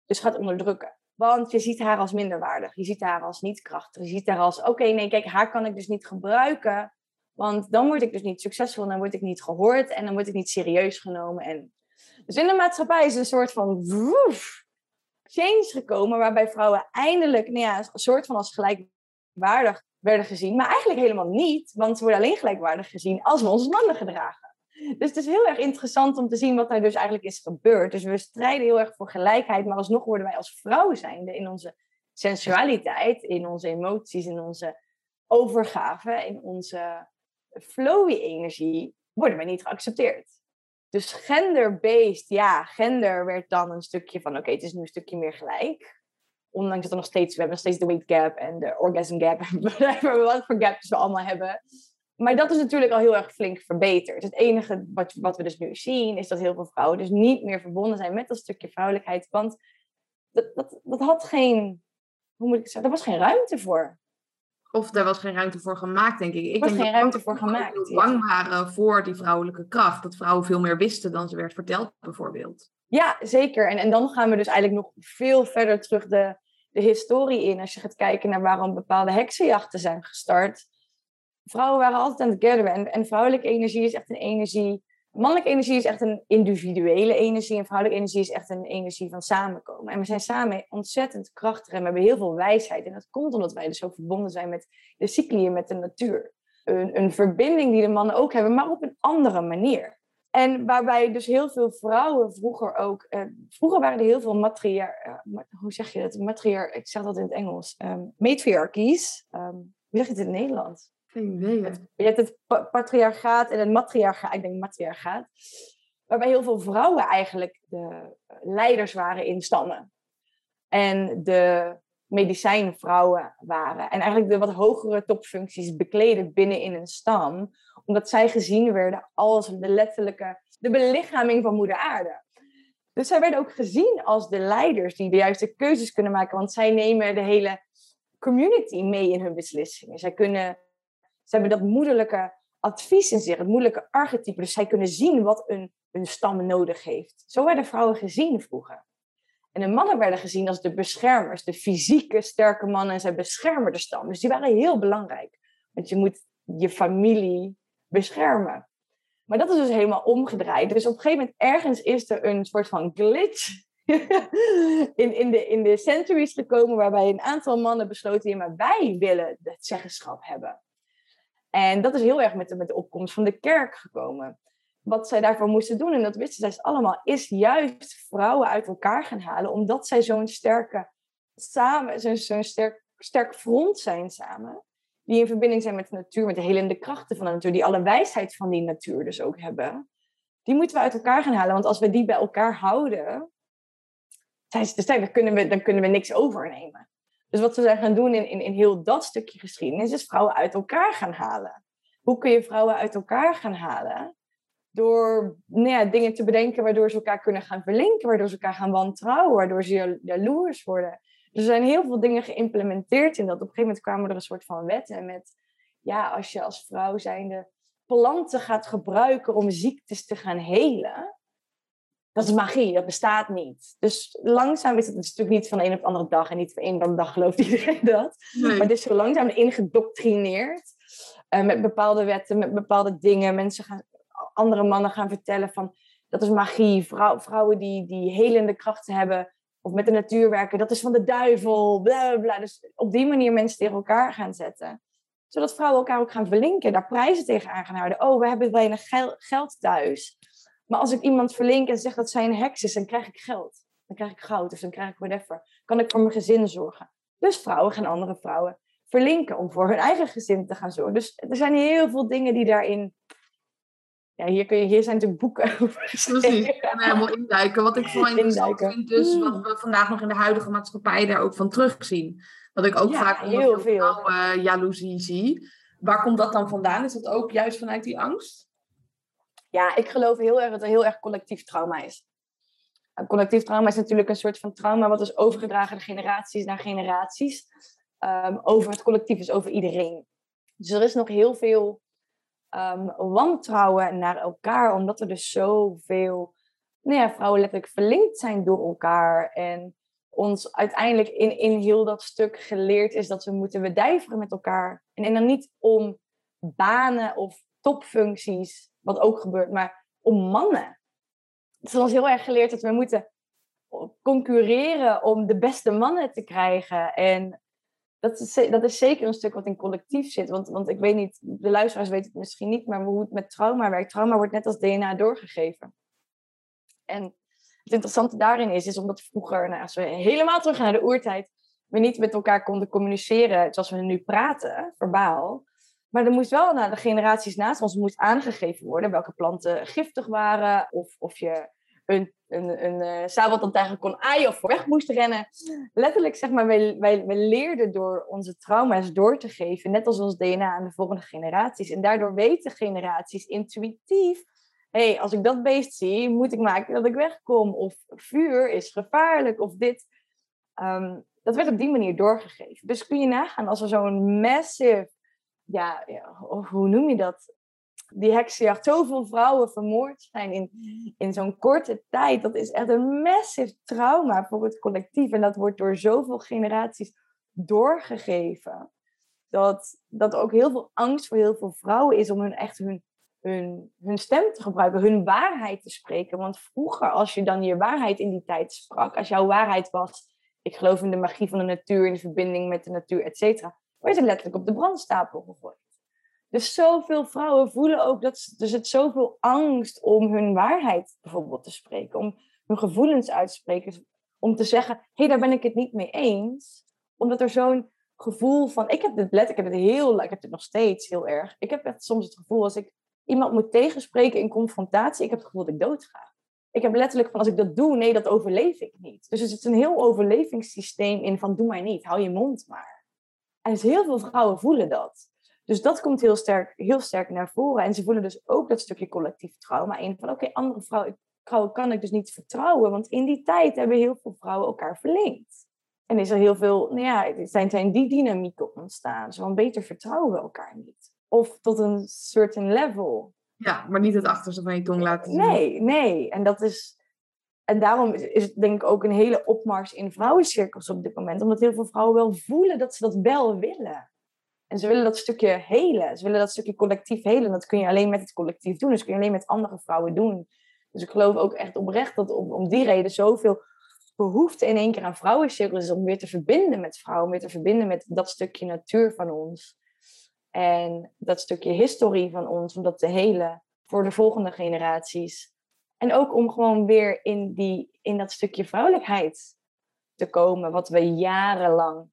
dus gaat onderdrukken. Want je ziet haar als minderwaardig. Je ziet haar als niet krachtig. Je ziet haar als, oké, nee, kijk, haar kan ik dus niet gebruiken. Want dan word ik dus niet succesvol, dan word ik niet gehoord en dan word ik niet serieus genomen. En... Dus in de maatschappij is een soort van woef, change gekomen waarbij vrouwen eindelijk nou ja, een soort van als gelijkwaardig werden gezien. Maar eigenlijk helemaal niet, want ze worden alleen gelijkwaardig gezien als we ons mannen gedragen. Dus het is heel erg interessant om te zien wat er dus eigenlijk is gebeurd. Dus we strijden heel erg voor gelijkheid, maar alsnog worden wij als vrouw zijnde in onze sensualiteit, in onze emoties, in onze overgave, in onze flowy energie, worden wij niet geaccepteerd. Dus gender-based, ja, gender werd dan een stukje van, oké, het is nu een stukje meer gelijk. Ondanks dat er nog steeds, we hebben nog steeds de weight gap en de orgasm gap, [LAUGHS] whatever, wat voor gaps we allemaal hebben. Maar dat is natuurlijk al heel erg flink verbeterd. Het enige wat, wat we dus nu zien, is dat heel veel vrouwen dus niet meer verbonden zijn met dat stukje vrouwelijkheid. Want dat, dat, dat had geen, hoe moet ik zeggen, er was geen ruimte voor. Of er was geen ruimte voor gemaakt, denk ik. Ik was geen ruimte voor gemaakt. Dat bang waren voor die vrouwelijke kracht. Dat vrouwen veel meer wisten dan ze werd verteld, bijvoorbeeld. Ja, zeker. En, en dan gaan we dus eigenlijk nog veel verder terug de, de historie in. Als je gaat kijken naar waarom bepaalde heksenjachten zijn gestart. Vrouwen waren altijd aan het gatheren. En, en vrouwelijke energie is echt een energie Mannelijke energie is echt een individuele energie en vrouwelijke energie is echt een energie van samenkomen. En we zijn samen ontzettend krachtig en we hebben heel veel wijsheid. En dat komt omdat wij dus ook verbonden zijn met de cycli met de natuur. Een, een verbinding die de mannen ook hebben, maar op een andere manier. En waarbij dus heel veel vrouwen vroeger ook... Eh, vroeger waren er heel veel matriar... Uh, hoe zeg je dat? Matriar... Ik zeg dat in het Engels. Um, matriarchies. Um, hoe zeg je het in het Nederlands? Geen idee. Je hebt het patriarchaat en het matriarchaat, ik denk matriarchaat, waarbij heel veel vrouwen eigenlijk de leiders waren in stammen. En de medicijnvrouwen waren. En eigenlijk de wat hogere topfuncties bekleden binnen in een stam, omdat zij gezien werden als de letterlijke, de belichaming van moeder aarde. Dus zij werden ook gezien als de leiders die de juiste keuzes kunnen maken, want zij nemen de hele community mee in hun beslissingen. Zij kunnen ze hebben dat moederlijke advies in zich, het moederlijke archetype. Dus zij kunnen zien wat een, een stam nodig heeft. Zo werden vrouwen gezien vroeger. En de mannen werden gezien als de beschermers, de fysieke sterke mannen. En zij beschermen de stam. Dus die waren heel belangrijk. Want je moet je familie beschermen. Maar dat is dus helemaal omgedraaid. Dus op een gegeven moment ergens is er een soort van glitch [LAUGHS] in, in, de, in de centuries gekomen, waarbij een aantal mannen besloten, ja, maar wij willen het zeggenschap hebben. En dat is heel erg met de, met de opkomst van de kerk gekomen. Wat zij daarvoor moesten doen, en dat wisten zij allemaal, is juist vrouwen uit elkaar gaan halen, omdat zij zo'n sterke samen, zo'n sterk, sterk front zijn samen. Die in verbinding zijn met de natuur, met de helende krachten van de natuur, die alle wijsheid van die natuur dus ook hebben. Die moeten we uit elkaar gaan halen, want als we die bij elkaar houden, kunnen we, dan kunnen we niks overnemen. Dus wat ze zijn gaan doen in, in, in heel dat stukje geschiedenis, is vrouwen uit elkaar gaan halen. Hoe kun je vrouwen uit elkaar gaan halen? Door nou ja, dingen te bedenken waardoor ze elkaar kunnen gaan verlinken, waardoor ze elkaar gaan wantrouwen, waardoor ze jaloers worden. Dus er zijn heel veel dingen geïmplementeerd in dat. Op een gegeven moment kwamen er een soort van wetten met, ja, als je als vrouw zijnde planten gaat gebruiken om ziektes te gaan helen, dat is magie, dat bestaat niet. Dus langzaam is het natuurlijk niet van de een op de andere dag. En niet van de een op de andere dag gelooft [LAUGHS] iedereen dat. Maar het is zo langzaam ingedoctrineerd. Uh, met bepaalde wetten, met bepaalde dingen. Mensen gaan, andere mannen gaan vertellen van... Dat is magie. Vrou vrouwen die, die helende krachten hebben. Of met de natuur werken. Dat is van de duivel. Bla, bla. Dus op die manier mensen tegen elkaar gaan zetten. Zodat vrouwen elkaar ook gaan verlinken. Daar prijzen tegen aan gaan houden. Oh, we hebben weinig geld thuis maar als ik iemand verlink en zeg dat zij een heks is, dan krijg ik geld. Dan krijg ik goud of dan krijg ik whatever. Kan ik voor mijn gezin zorgen. Dus vrouwen gaan andere vrouwen verlinken om voor hun eigen gezin te gaan zorgen. Dus er zijn heel veel dingen die daarin. Ja, hier, kun je, hier zijn natuurlijk boeken [LAUGHS] over. Precies, ik kan helemaal induiken. Wat ik vooral [LAUGHS] interessant vind, dus wat we vandaag nog in de huidige maatschappij daar ook van terugzien. Dat ik ook vaak heel veel uh, jaloezie zie. Waar komt dat dan vandaan? Is dat ook juist vanuit die angst? Ja, ik geloof heel erg dat er heel erg collectief trauma is. collectief trauma is natuurlijk een soort van trauma wat is overgedragen de generaties naar generaties. Um, over het collectief, is over iedereen. Dus er is nog heel veel um, wantrouwen naar elkaar, omdat er dus zoveel nou ja, vrouwen letterlijk verlinkt zijn door elkaar. En ons uiteindelijk in, in heel dat stuk geleerd is dat we moeten wedijveren met elkaar. En, en dan niet om banen of topfuncties wat ook gebeurt, maar om mannen. Het is ons heel erg geleerd dat we moeten concurreren om de beste mannen te krijgen. En dat is, dat is zeker een stuk wat in collectief zit. Want, want ik weet niet, de luisteraars weten het misschien niet, maar hoe het met trauma werkt. Trauma wordt net als DNA doorgegeven. En het interessante daarin is, is omdat vroeger, nou, als we helemaal terug naar de oertijd, we niet met elkaar konden communiceren zoals we nu praten, verbaal. Maar er moest wel naar de generaties naast ons moest aangegeven worden welke planten giftig waren. Of, of je een, een, een uh, sabeltand kon aaien of weg moest rennen. Letterlijk, zeg maar, wij leerden door onze trauma's door te geven. Net als ons DNA aan de volgende generaties. En daardoor weten generaties intuïtief hey, als ik dat beest zie, moet ik maken dat ik wegkom. Of vuur is gevaarlijk, of dit. Ehm, dat werd op die manier doorgegeven. Dus kun je nagaan als er zo'n massive, ja, hoe noem je dat? Die heksenjacht, zoveel vrouwen vermoord zijn in, in zo'n korte tijd. Dat is echt een massive trauma voor het collectief. En dat wordt door zoveel generaties doorgegeven. Dat, dat ook heel veel angst voor heel veel vrouwen is om hun echt hun hun, hun stem te gebruiken, hun waarheid te spreken. Want vroeger, als je dan je waarheid in die tijd sprak, als jouw waarheid was, ik geloof in de magie van de natuur, in de verbinding met de natuur, et cetera, werd je letterlijk op de brandstapel gegooid. Dus zoveel vrouwen voelen ook dat ze, dus het zoveel angst om hun waarheid bijvoorbeeld te spreken, om hun gevoelens uit te spreken, om te zeggen, hé, hey, daar ben ik het niet mee eens. Omdat er zo'n gevoel van, ik heb dit ik heb het heel, ik heb nog steeds heel erg. Ik heb echt soms het gevoel als ik iemand moet tegenspreken in confrontatie, ik heb het gevoel dat ik doodga. Ik heb letterlijk van als ik dat doe, nee, dat overleef ik niet. Dus er zit een heel overlevingssysteem in van doe maar niet, hou je mond maar. En dus heel veel vrouwen voelen dat. Dus dat komt heel sterk, heel sterk naar voren. En ze voelen dus ook dat stukje collectief trauma in van oké, andere vrouwen, vrouwen kan ik dus niet vertrouwen. Want in die tijd hebben heel veel vrouwen elkaar verlinkt. En is er heel veel, nou ja, zijn, zijn die dynamieken ontstaan. Zo van beter vertrouwen we elkaar niet of tot een certain level. Ja, maar niet het achterste van je tong laten zien. Nee, nee. En dat is. En daarom is het denk ik ook een hele opmars in vrouwencirkels op dit moment. Omdat heel veel vrouwen wel voelen dat ze dat wel willen. En ze willen dat stukje helen. Ze willen dat stukje collectief helen. Dat kun je alleen met het collectief doen. Dus kun je alleen met andere vrouwen doen. Dus ik geloof ook echt oprecht dat om, om die reden zoveel behoefte in één keer aan vrouwencirkels is om weer te verbinden met vrouwen. Weer te verbinden met dat stukje natuur van ons. En dat stukje historie van ons, om dat te helen voor de volgende generaties. En ook om gewoon weer in, die, in dat stukje vrouwelijkheid te komen, wat we jarenlang,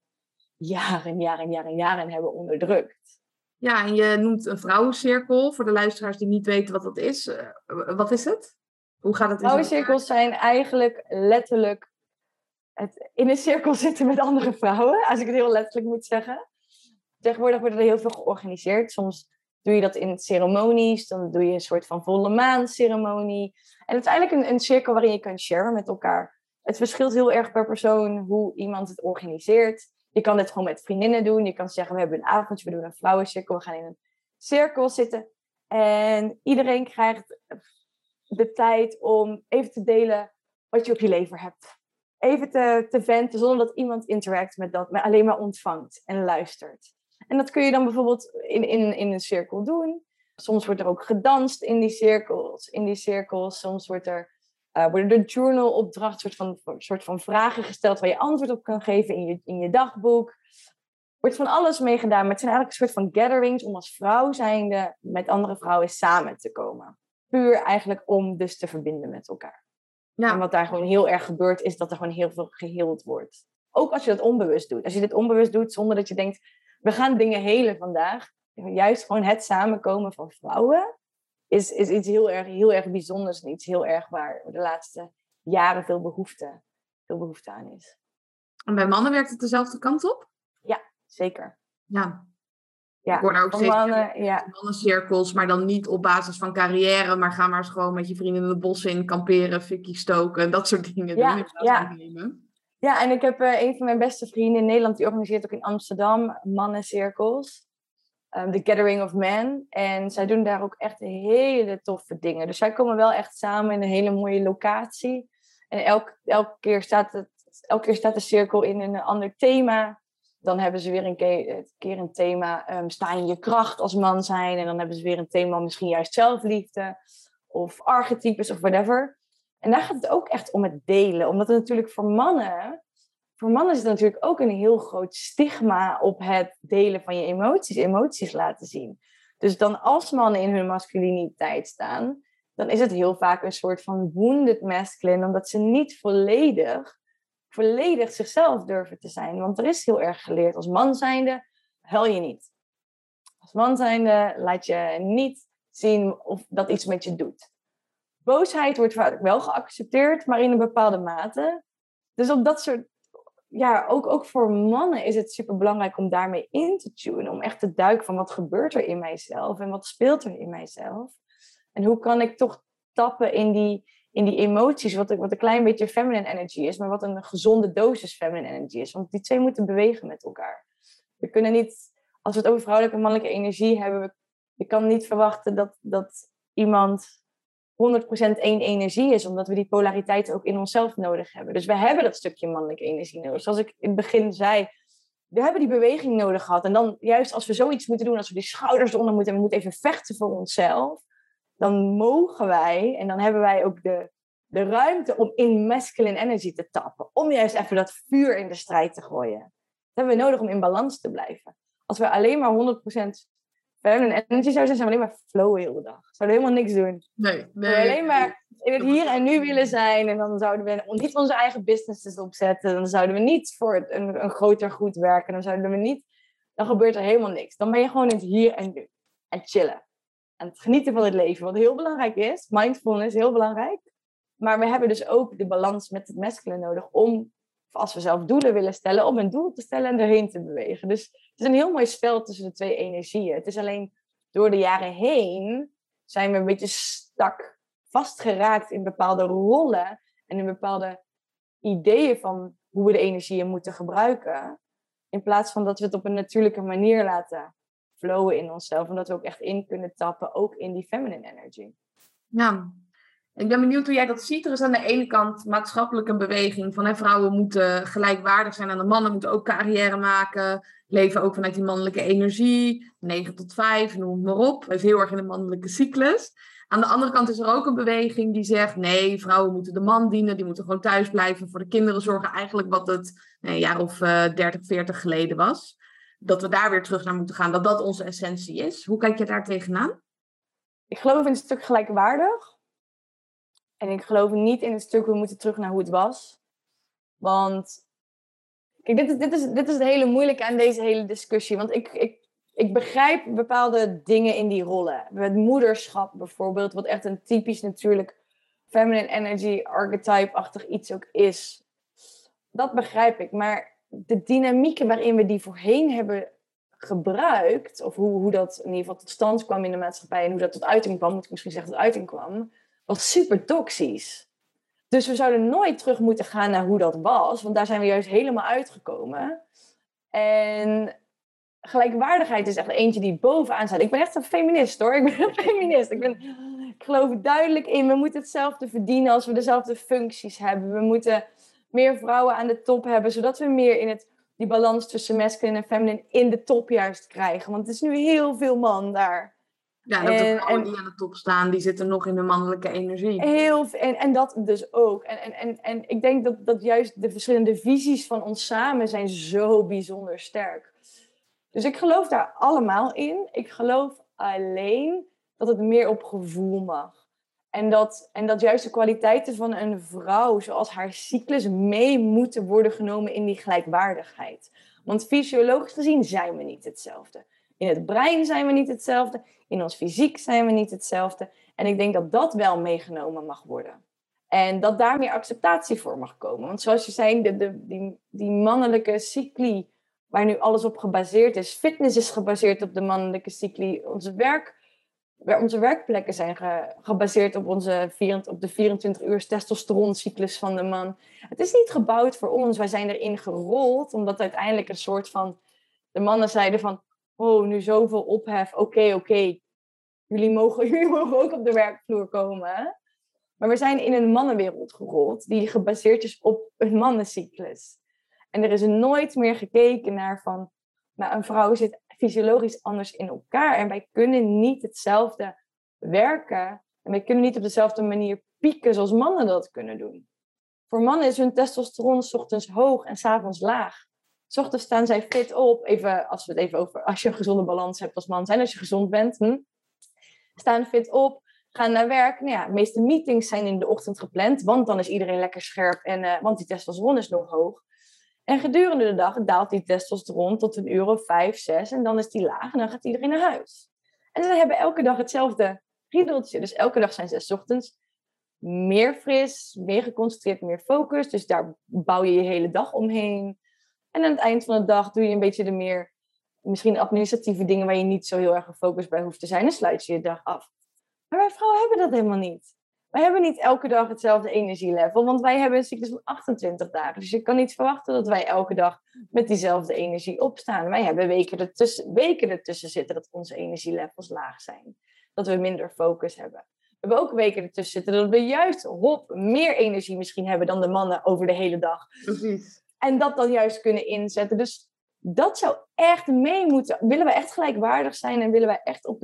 jaren, jaren, jaren, jaren hebben onderdrukt. Ja, en je noemt een vrouwencirkel. Voor de luisteraars die niet weten wat dat is, eh, wat is het? Hoe gaat het? Vrouwencirkels zijn eigenlijk letterlijk het in een cirkel [LAUGHS] zitten met andere vrouwen, als ik het heel letterlijk moet zeggen tegenwoordig wordt er heel veel georganiseerd. Soms doe je dat in ceremonies, dan doe je een soort van volle maan ceremonie. En eigenlijk een, een cirkel waarin je kan sharen met elkaar. Het verschilt heel erg per persoon hoe iemand het organiseert. Je kan dit gewoon met vriendinnen doen. Je kan zeggen, we hebben een avondje, we doen een vrouwencirkel, we gaan in een cirkel zitten. En iedereen krijgt de tijd om even te delen wat je op je lever hebt. Even te, te venten zonder dat iemand interact met dat, maar alleen maar ontvangt en luistert. En dat kun je dan bijvoorbeeld in, in, in een cirkel doen. Soms wordt er ook gedanst in die cirkels. In die cirkels. Soms wordt er, uh, worden er journalopdrachten, soort van, soort van vragen gesteld waar je antwoord op kan geven in je, in je dagboek. Er wordt van alles meegedaan, maar het zijn eigenlijk een soort van gatherings om als vrouw zijnde met andere vrouwen samen te komen. Puur eigenlijk om dus te verbinden met elkaar. Ja. En wat daar gewoon heel erg gebeurt, is dat er gewoon heel veel geheeld wordt. Ook als je dat onbewust doet. Als je dit onbewust doet zonder dat je denkt, we gaan dingen helen vandaag. Juist gewoon het samenkomen van vrouwen is, is iets heel erg, heel erg bijzonders en iets heel erg waar de laatste jaren veel behoefte, veel behoefte aan is. En bij mannen werkt het dezelfde kant op? Ja, zeker. Ja. Ja, ik hoor nou ook steeds mannen, ja. mannencirkels, maar dan niet op basis van carrière, maar ga maar eens gewoon met je vrienden in de bossen in kamperen, fikkie stoken, dat soort dingen ja, doen. Ja. Ja, en ik heb uh, een van mijn beste vrienden in Nederland, die organiseert ook in Amsterdam mannencirkels. Um, The Gathering of Men. En zij doen daar ook echt hele toffe dingen. Dus zij komen wel echt samen in een hele mooie locatie. En elk, elke, keer staat het, elke keer staat de cirkel in een ander thema. Dan hebben ze weer een keer, keer een thema, um, sta in je kracht als man zijn. En dan hebben ze weer een thema, misschien juist zelfliefde. Of archetypes of whatever. En daar gaat het ook echt om het delen. Omdat het natuurlijk voor mannen, voor mannen is het natuurlijk ook een heel groot stigma op het delen van je emoties, emoties laten zien. Dus dan als mannen in hun masculiniteit staan, dan is het heel vaak een soort van wounded masculine, omdat ze niet volledig volledig zichzelf durven te zijn. Want er is heel erg geleerd als man zijnde, huil je niet. Als man zijnde laat je niet zien of dat iets met je doet. Boosheid wordt vaak wel geaccepteerd, maar in een bepaalde mate. Dus op dat soort, ja, ook, ook voor mannen is het super belangrijk om daarmee in te tunen. Om echt te duiken van wat gebeurt er in mijzelf en wat speelt er in mijzelf. En hoe kan ik toch tappen in die, in die emoties, wat, wat een klein beetje feminine energy is, maar wat een gezonde dosis feminine energy is. Want die twee moeten bewegen met elkaar. We kunnen niet, als we het over vrouwelijke en mannelijke energie hebben, je kan niet verwachten dat, dat iemand 100% één energie is, omdat we die polariteit ook in onszelf nodig hebben. Dus we hebben dat stukje mannelijke energie nodig. Zoals ik in het begin zei, we hebben die beweging nodig gehad. En dan, juist als we zoiets moeten doen, als we die schouders onder moeten en we moeten even vechten voor onszelf, dan mogen wij, en dan hebben wij ook de, de ruimte om in masculine energy te tappen. Om juist even dat vuur in de strijd te gooien. Dat hebben we nodig om in balans te blijven. Als we alleen maar 100% feminine energy zouden zijn, zijn alleen maar flowen de hele dag. Zouden helemaal niks doen. Nee, nee. We alleen maar in het hier en nu willen zijn. En dan zouden we niet onze eigen businesses opzetten. Dan zouden we niet voor een, een groter goed werken. Dan zouden we niet... Dan gebeurt er helemaal niks. Dan ben je gewoon in het hier en nu. En chillen. En het genieten van het leven. Wat heel belangrijk is. Mindfulness, heel belangrijk. Maar we hebben dus ook de balans met het masculine nodig om, als we zelf doelen willen stellen, om een doel te stellen en erheen te bewegen. Dus het is een heel mooi spel tussen de twee energieën. Het is alleen door de jaren heen zijn we een beetje stak vastgeraakt in bepaalde rollen en in bepaalde ideeën van hoe we de energieën moeten gebruiken. In plaats van dat we het op een natuurlijke manier laten flowen in onszelf. En dat we ook echt in kunnen tappen, ook in die feminine energy. Ja, ik ben benieuwd hoe jij dat ziet. Er is aan de ene kant maatschappelijk een beweging van hè, vrouwen moeten gelijkwaardig zijn en de mannen moeten ook carrière maken. Leven ook vanuit die mannelijke energie. 9 tot 5, noem het maar op. Heeft heel erg in de mannelijke cyclus. Aan de andere kant is er ook een beweging die zegt: nee, vrouwen moeten de man dienen, die moeten gewoon thuis blijven, voor de kinderen zorgen. Eigenlijk wat het een jaar of uh, 30, 40 geleden was. Dat we daar weer terug naar moeten gaan, dat dat onze essentie is. Hoe kijk je daar tegenaan? Ik geloof in een stuk gelijkwaardig. En ik geloof niet in het stuk, we moeten terug naar hoe het was. Want, kijk, dit is, dit is, dit is het hele moeilijke aan deze hele discussie. Want ik, ik, ik begrijp bepaalde dingen in die rollen. Het moederschap bijvoorbeeld, wat echt een typisch natuurlijk feminine energy archetype-achtig iets ook is. Dat begrijp ik. Maar de dynamieken waarin we die voorheen hebben gebruikt, of hoe, hoe dat in ieder geval tot stand kwam in de maatschappij en hoe dat tot uiting kwam, moet ik misschien zeggen tot uiting kwam, was super toxisch. Dus we zouden nooit terug moeten gaan naar hoe dat was, want daar zijn we juist helemaal uitgekomen. En gelijkwaardigheid is echt eentje die bovenaan staat. Ik ben echt een feminist hoor. Ik ben een feminist. Ik, ben, ik geloof duidelijk in, we moeten hetzelfde verdienen als we dezelfde functies hebben. We moeten meer vrouwen aan de top hebben, zodat we meer in het, die balans tussen masculine en feminine in de top juist krijgen. Want het is nu heel veel man daar. Ja, dat en, de vrouwen die aan de top staan, die zitten nog in de mannelijke energie. Heel, en, en dat dus ook. En, en, en, en ik denk dat, dat juist de verschillende visies van ons samen zijn zo bijzonder sterk. Dus ik geloof daar allemaal in. Ik geloof alleen dat het meer op gevoel mag. En dat, en dat juist de kwaliteiten van een vrouw, zoals haar cyclus, mee moeten worden genomen in die gelijkwaardigheid. Want fysiologisch gezien zijn we niet hetzelfde. In het brein zijn we niet hetzelfde. In ons fysiek zijn we niet hetzelfde. En ik denk dat dat wel meegenomen mag worden. En dat daar meer acceptatie voor mag komen. Want zoals je zei, de, die, die mannelijke cycli, waar nu alles op gebaseerd is. Fitness is gebaseerd op de mannelijke cycli. Onze, werk, onze werkplekken zijn gebaseerd op, onze, op de 24 uur testosteroncyclus van de man. Het is niet gebouwd voor ons. Wij zijn erin gerold, omdat uiteindelijk een soort van... De mannen zeiden van, oh, nu zoveel ophef, oké, oké, jullie, mogen, [LAUGHS] jullie mogen ook op de werkvloer komen. Maar we zijn in een mannenwereld gerold die gebaseerd is op een mannencyclus. En er is nooit meer gekeken naar van, maar een vrouw zit fysiologisch anders in elkaar en wij kunnen niet hetzelfde werken en wij kunnen niet op dezelfde manier pieken zoals mannen dat kunnen doen. Voor mannen is hun testosteron ochtends hoog en s avonds laag. S ochtends staan zij fit op. Even, als we het even over, als je een gezonde balans hebt als man zijn, als je gezond bent. Hm, staan fit op, gaan naar werk. Nou ja, de meeste meetings zijn in de ochtend gepland, want dan is iedereen lekker scherp en uh, want die testosteron is nog hoog. En gedurende de dag daalt die testosteron tot een uur of vijf, zes en dan is die laag en dan gaat iedereen naar huis. En ze hebben elke dag hetzelfde riedeltje. Dus elke dag zijn ze ochtends meer fris, meer geconcentreerd, meer focus. Dus daar bouw je je hele dag omheen. En aan het eind van de dag doe je een beetje de meer, misschien administratieve dingen waar je niet zo heel erg gefocust bij hoeft te zijn. En sluit je je dag af. Maar wij vrouwen hebben dat helemaal niet. Wij hebben niet elke dag hetzelfde energielevel, want wij hebben een cyclus van 28 dagen. Dus je kan niet verwachten dat wij elke dag met diezelfde energie opstaan. Wij hebben weken ertussen, weken ertussen zitten dat onze energielevels laag zijn. Dat we minder focus hebben. We hebben ook weken ertussen zitten dat we juist hop meer energie misschien hebben dan de mannen over de hele dag. Precies. En dat dan juist kunnen inzetten. Dus dat zou echt mee moeten. Willen we echt gelijkwaardig zijn en willen wij echt op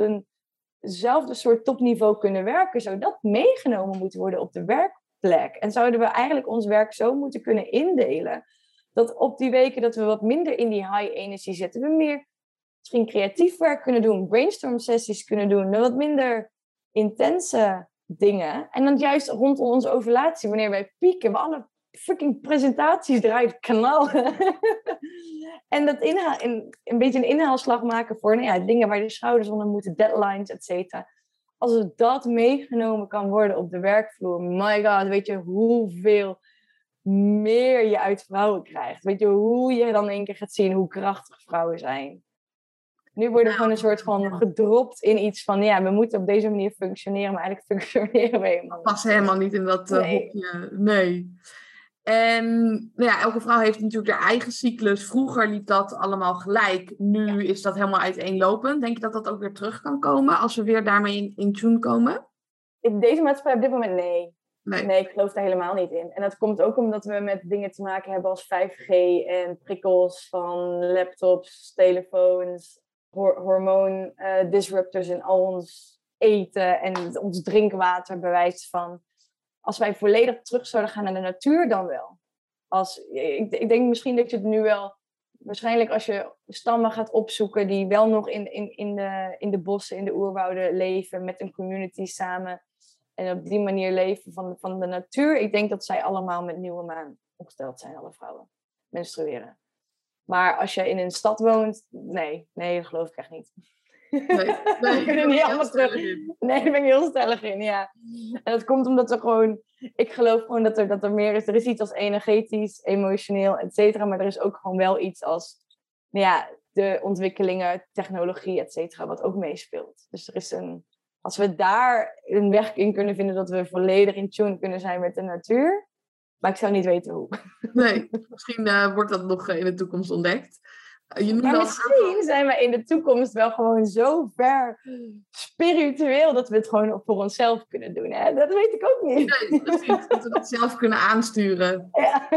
eenzelfde soort topniveau kunnen werken, zou dat meegenomen moeten worden op de werkplek. En zouden we eigenlijk ons werk zo moeten kunnen indelen dat op die weken dat we wat minder in die high energie zitten, we meer misschien creatief werk kunnen doen, brainstorm sessies kunnen doen, wat minder intense dingen. En dan juist rondom onze ovulatie, wanneer wij pieken, we alle fucking presentaties draait kanaal. [LAUGHS] en dat inhaal, in, een beetje een inhaalslag maken voor nou ja, dingen waar de schouders onder moeten, deadlines, et cetera. Als dat meegenomen kan worden op de werkvloer, my god, weet je hoeveel meer je uit vrouwen krijgt. Weet je hoe je dan één keer gaat zien hoe krachtig vrouwen zijn. Nu worden we gewoon een soort van gedropt in iets van, ja, we moeten op deze manier functioneren, maar eigenlijk functioneren we helemaal niet. Pas helemaal niet in dat uh, nee. hokje. Nee. En nou ja, elke vrouw heeft natuurlijk haar eigen cyclus. Vroeger liep dat allemaal gelijk. Nu is dat helemaal uiteenlopend. Denk je dat dat ook weer terug kan komen als we weer daarmee in, in tune komen? In deze maatschappij op dit moment nee. nee. Nee, ik geloof daar helemaal niet in. En dat komt ook omdat we met dingen te maken hebben als 5G en prikkels van laptops, telefoons, hor hormoon-disruptors uh, in al ons eten en ons drinkwater bewijst van als wij volledig terug zouden gaan naar de natuur, dan wel. Als, ik, ik denk misschien dat je het nu wel, waarschijnlijk als je stammen gaat opzoeken die wel nog in, in, in, de, in de bossen, in de oerwouden leven, met een community samen. En op die manier leven van, van de natuur. Ik denk dat zij allemaal met nieuwe maan opgesteld zijn, alle vrouwen. Menstrueren. Maar als je in een stad woont, nee, nee, dat geloof ik echt niet. Nee, [LAUGHS] nee kunnen niet allemaal terug. Nee, daar ben ik heel stellig in, ja. En dat komt omdat er gewoon... Ik geloof gewoon dat er, dat er meer is. Er is iets als energetisch, emotioneel, et cetera. Maar er is ook gewoon wel iets als... Nou ja, de ontwikkelingen, technologie, et cetera, wat ook meespeelt. Dus er is een... Als we daar een weg in kunnen vinden dat we volledig in tune kunnen zijn met de natuur... Maar ik zou niet weten hoe. Nee, [LAUGHS] misschien uh, wordt dat nog in de toekomst ontdekt. Je maar misschien zijn we in de toekomst wel gewoon zo ver spiritueel dat we het gewoon voor onszelf kunnen doen. Hè? Dat weet ik ook niet. Nee, precies. Dat we dat zelf kunnen aansturen. [LAUGHS] Ja.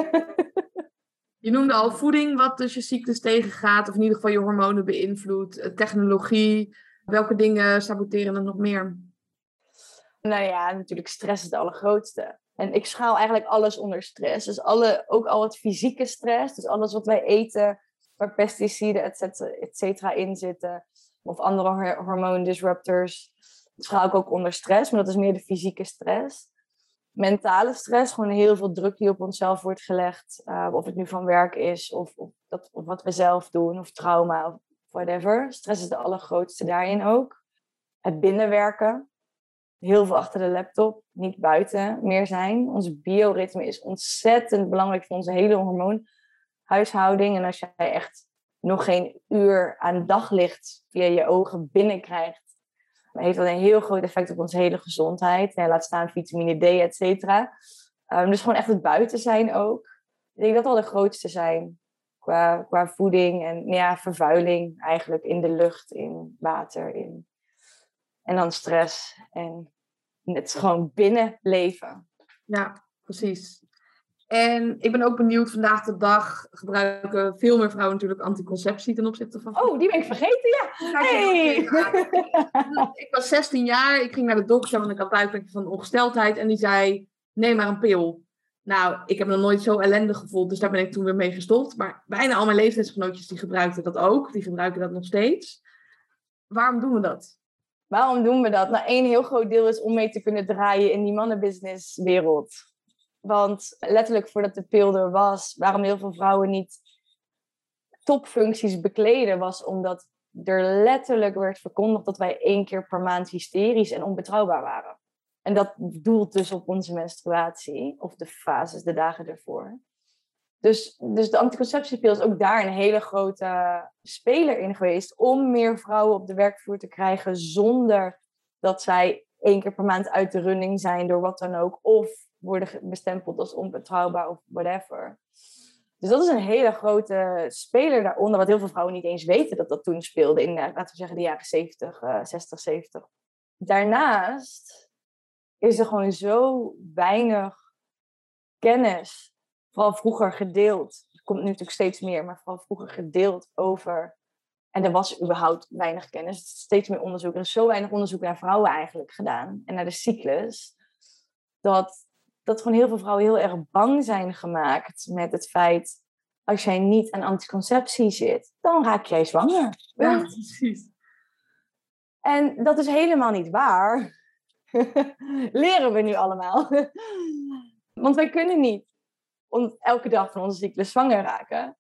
Je noemde al voeding, wat dus je ziektes tegengaat, of in ieder geval je hormonen beïnvloedt, eh, technologie. Welke dingen saboteren er nog meer? Nou ja, natuurlijk stress is het allergrootste. En ik schaal eigenlijk alles onder stress. Dus alle, ook al het fysieke stress, dus alles wat wij eten, waar pesticiden, et cetera, in zitten. Of andere hormoondisruptors. Dat schaal ik ook onder stress, maar dat is meer de fysieke stress. Mentale stress, gewoon heel veel druk die op onszelf wordt gelegd. Uh, of het nu van werk is, of, of, dat, of wat we zelf doen, of trauma, of whatever. Stress is de allergrootste daarin ook. Het binnenwerken. Heel veel achter de laptop, niet buiten meer zijn. Ons bioritme is ontzettend belangrijk voor onze hele hormoon huishouding. En als jij echt nog geen uur aan daglicht via je ogen binnenkrijgt, heeft dat een heel groot effect op onze hele gezondheid. Ja, laat staan vitamine D, et cetera. Um, dus gewoon echt het buiten zijn ook. Ik denk dat wel de grootste zijn qua, qua voeding en ja, vervuiling eigenlijk in de lucht, in water. In... En dan stress en het gewoon binnen leven. Ja, precies. En ik ben ook benieuwd, vandaag de dag gebruiken veel meer vrouwen natuurlijk anticonceptie ten opzichte van... Oh, die ben ik vergeten, ja. Hey. ik was 16 jaar, ik ging naar de dokter, want ik had buikpijn van ongesteldheid. En die zei, neem maar een pil. Nou, ik heb nog nooit zo ellendig gevoeld, dus daar ben ik toen weer mee gestopt. Maar bijna al mijn leeftijdsgenootjes die gebruikten dat ook. Die gebruiken dat nog steeds. Waarom doen we dat? Waarom doen we dat? Nou, één heel groot deel is om mee te kunnen draaien in die mannenbusinesswereld. Want letterlijk voordat de pil er was, waarom heel veel vrouwen niet topfuncties bekleden, was omdat er letterlijk werd verkondigd dat wij één keer per maand hysterisch en onbetrouwbaar waren. En dat doelt dus op onze menstruatie, of de fases, de dagen ervoor. Dus, dus de anticonceptiepil is ook daar een hele grote speler in geweest om meer vrouwen op de werkvloer te krijgen zonder dat zij één keer per maand uit de running zijn door wat dan ook. Of worden bestempeld als onbetrouwbaar of whatever. Dus dat is een hele grote speler daaronder, wat heel veel vrouwen niet eens weten dat dat toen speelde in, laten we zeggen, de jaren 70, uh, 60, 70. Daarnaast is er gewoon zo weinig kennis vooral vroeger gedeeld. Het komt nu natuurlijk steeds meer, maar vooral vroeger gedeeld over. En er was überhaupt weinig kennis. Steeds meer onderzoek. Er is zo weinig onderzoek naar vrouwen eigenlijk gedaan. En naar de cyclus. Dat, dat gewoon heel veel vrouwen heel erg bang zijn gemaakt met het feit. Als jij niet aan anticonceptie zit, dan raak jij zwanger. Ja, precies. En dat is helemaal niet waar. [LAUGHS] Leren we nu allemaal. [LAUGHS] Want wij kunnen niet elke dag van onze cyclus zwanger raken.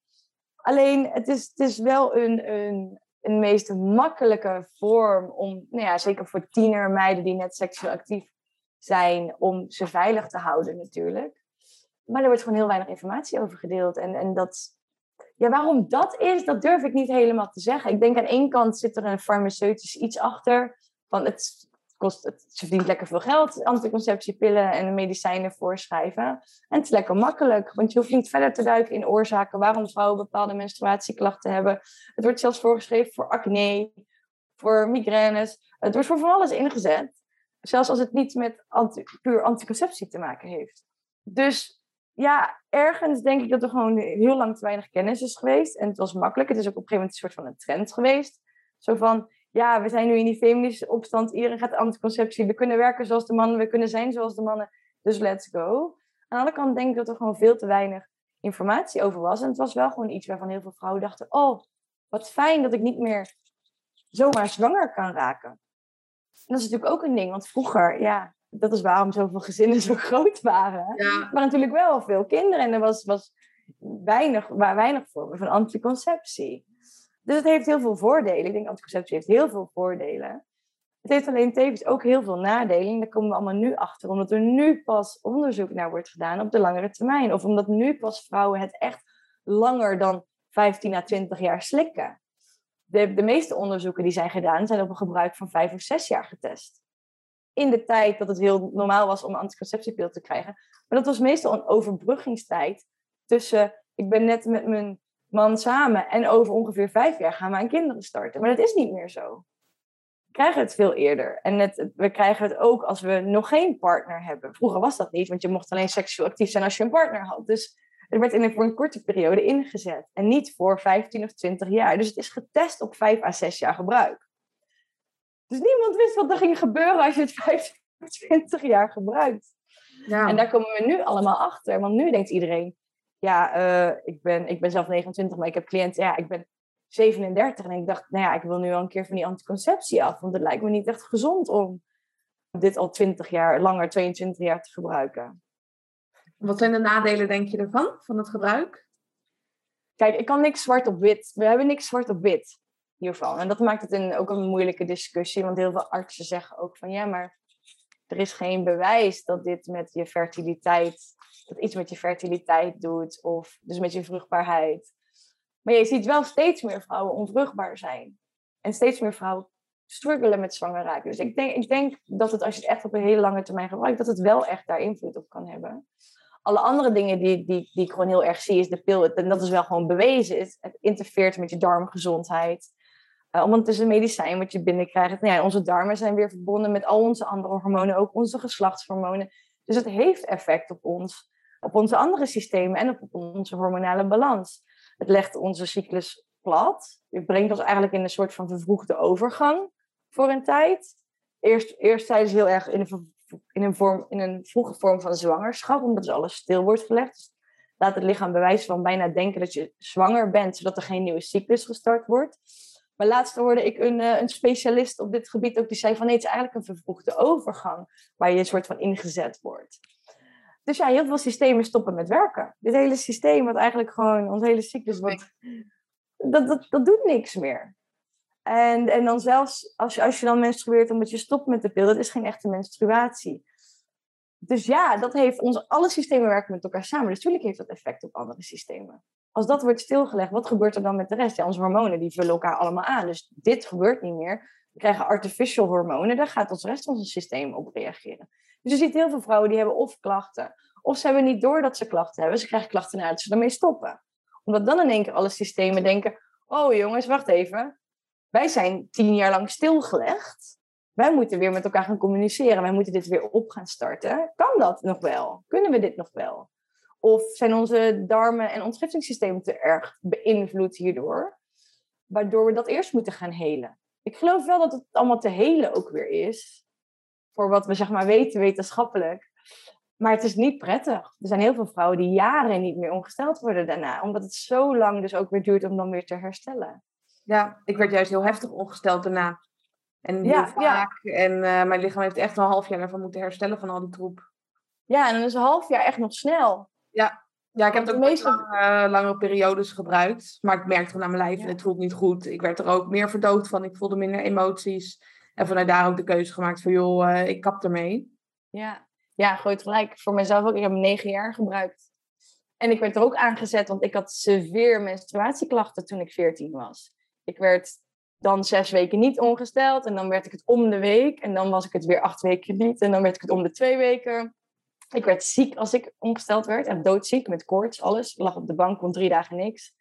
Alleen het is, het is wel een, een, een meest makkelijke vorm om, nou ja, zeker voor tienermeiden die net seksueel actief zijn, om ze veilig te houden natuurlijk. Maar er wordt gewoon heel weinig informatie over gedeeld. En, en dat, ja, waarom dat is, dat durf ik niet helemaal te zeggen. Ik denk aan één kant zit er een farmaceutisch iets achter. Van het kost, het, ze verdient lekker veel geld, anticonceptiepillen en medicijnen voorschrijven. En het is lekker makkelijk, want je hoeft niet verder te duiken in oorzaken waarom vrouwen bepaalde menstruatieklachten hebben. Het wordt zelfs voorgeschreven voor acne, voor migraines. Het wordt voor van alles ingezet, zelfs als het niet met puur anticonceptie te maken heeft. Dus ja, ergens denk ik dat er gewoon heel lang te weinig kennis is geweest. En het was makkelijk. Het is ook op een gegeven moment een soort van een trend geweest. Zo van, ja, we zijn nu in die feministische opstand. Iedereen gaat anticonceptie. We kunnen werken zoals de mannen. We kunnen zijn zoals de mannen. Dus let's go. Aan de andere kant denk ik dat er gewoon veel te weinig informatie over was. En het was wel gewoon iets waarvan heel veel vrouwen dachten... Oh, wat fijn dat ik niet meer zomaar zwanger kan raken. En dat is natuurlijk ook een ding. Want vroeger, ja, dat is waarom zoveel gezinnen zo [LAUGHS] groot waren. Ja. Maar natuurlijk wel veel kinderen. En er was, was weinig, weinig vormen van anticonceptie. Dus het heeft heel veel voordelen. Ik denk anticonceptie heeft heel veel voordelen. Het heeft alleen tevens ook heel veel nadelen. En daar komen we allemaal nu achter. Omdat er nu pas onderzoek naar wordt gedaan op de langere termijn. Of omdat nu pas vrouwen het echt langer dan 15 à 20 jaar slikken. De, de meeste onderzoeken die zijn gedaan, zijn op een gebruik van 5 of 6 jaar getest. In de tijd dat het heel normaal was om een anticonceptiepil te krijgen. Maar dat was meestal een overbruggingstijd tussen... Ik ben net met mijn man samen. En over ongeveer vijf jaar gaan we aan kinderen starten. Maar dat is niet meer zo. We krijgen het veel eerder. En het, we krijgen het ook als we nog geen partner hebben. Vroeger was dat niet, want je mocht alleen seksueel actief zijn als je een partner had. Dus het werd in een, voor een korte periode ingezet. En niet voor 15 of 20 jaar. Dus het is getest op 5 à 6 jaar gebruik. Dus niemand wist wat er ging gebeuren als je het [LAUGHS] 15 of 20 jaar gebruikt. Ja. En daar komen we nu allemaal achter. Want nu denkt iedereen, ja, uh, ik, ben, ik ben zelf 29, maar ik heb cliënten, ja, ik ben 37. En ik dacht, nou ja, ik wil nu al een keer van die anticonceptie af. Want het lijkt me niet echt gezond om dit al 20 jaar, langer 22 jaar te gebruiken. Wat zijn de nadelen, denk je, ervan, van het gebruik? Kijk, ik kan niks zwart op wit. We hebben niks zwart op wit hiervan. En dat maakt het een, ook een moeilijke discussie. Want heel veel artsen zeggen ook van, ja, maar er is geen bewijs dat dit met je fertiliteit dat iets met je fertiliteit doet of dus met je vruchtbaarheid. Maar je ziet wel steeds meer vrouwen onvruchtbaar zijn. En steeds meer vrouwen struggelen met zwanger raken. Dus ik denk, ik denk dat het, als je het echt op een hele lange termijn gebruikt, dat het wel echt daar invloed op kan hebben. Alle andere dingen die, die, die ik gewoon heel erg zie, is de pil. En dat is wel gewoon bewezen. Het interfereert met je darmgezondheid. Uh, omdat het is een medicijn wat je binnenkrijgt. Nou ja, onze darmen zijn weer verbonden met al onze andere hormonen, ook onze geslachtshormonen. Dus het heeft effect op ons op onze andere systemen en op onze hormonale balans. Het legt onze cyclus plat. Het brengt ons eigenlijk in een soort van vervroegde overgang voor een tijd. Eerst, eerst tijdens heel erg in een, in, een vorm, in een vroege vorm van zwangerschap, omdat dus alles stil wordt gelegd. Dus laat het lichaam bewijzen van bijna denken dat je zwanger bent, zodat er geen nieuwe cyclus gestart wordt. Maar laatst hoorde ik een, eh, een specialist op dit gebied ook die zei van nee, het is eigenlijk een vervroegde overgang waar je een soort van ingezet wordt. Dus ja, heel veel systemen stoppen met werken. Dit hele systeem, wat eigenlijk gewoon, ons hele cyclus, wordt, dat, dat, dat doet niks meer. En, en dan zelfs als je, als je dan menstrueert omdat je stopt met de pil, dat is geen echte menstruatie. Dus ja, dat heeft onze, alle systemen werken met elkaar samen. Dus natuurlijk heeft dat effect op andere systemen. Als dat wordt stilgelegd, wat gebeurt er dan met de rest? Ja, onze hormonen die vullen elkaar allemaal aan. Dus dit gebeurt niet meer. We krijgen artificial hormonen, daar gaat ons rest van ons systeem op reageren. Dus je ziet heel veel vrouwen die hebben of klachten, of ze hebben niet door dat ze klachten hebben. Ze krijgen klachten nadat ze ermee stoppen. Omdat dan in één keer alle systemen denken, oh jongens, wacht even. Wij zijn tien jaar lang stilgelegd. Wij moeten weer met elkaar gaan communiceren. Wij moeten dit weer op gaan starten. Kan dat nog wel? Kunnen we dit nog wel? Of zijn onze darmen en ontgiftingssysteem te erg beïnvloed hierdoor? Waardoor we dat eerst moeten gaan helen. Ik geloof wel dat het allemaal te helen ook weer is. Voor wat we zeg maar weten wetenschappelijk. Maar het is niet prettig. Er zijn heel veel vrouwen die jaren niet meer ongesteld worden daarna. Omdat het zo lang dus ook weer duurt om dan weer te herstellen. Ja, ik werd juist heel heftig ongesteld daarna. En heel Ja, vaak. En eh, mijn lichaam heeft echt een half jaar ervan moeten herstellen van al die troep. Ja, en dan is een half jaar echt nog snel. Ja, ik heb het ook meeste- lange, langere periodes gebruikt. Maar ik merkte gewoon aan mijn lijf en Ja. het voelt niet goed. Ik werd er ook meer verdoofd van. Ik voelde minder emoties. En vanuit daar ook de keuze gemaakt van, joh, eh, ik kap ermee. Ja, ja groot gelijk. Voor mezelf ook. Ik heb negen jaar gebruikt. En ik werd er ook aangezet, want ik had severe menstruatieklachten toen ik 14 was. Ik werd dan zes weken niet ongesteld en dan werd ik het om de week. En dan was ik het weer acht weken niet en dan werd ik het om de twee weken. Ik werd ziek als ik ongesteld werd, echt doodziek met koorts, alles. Lag op de bank, kon drie dagen niks.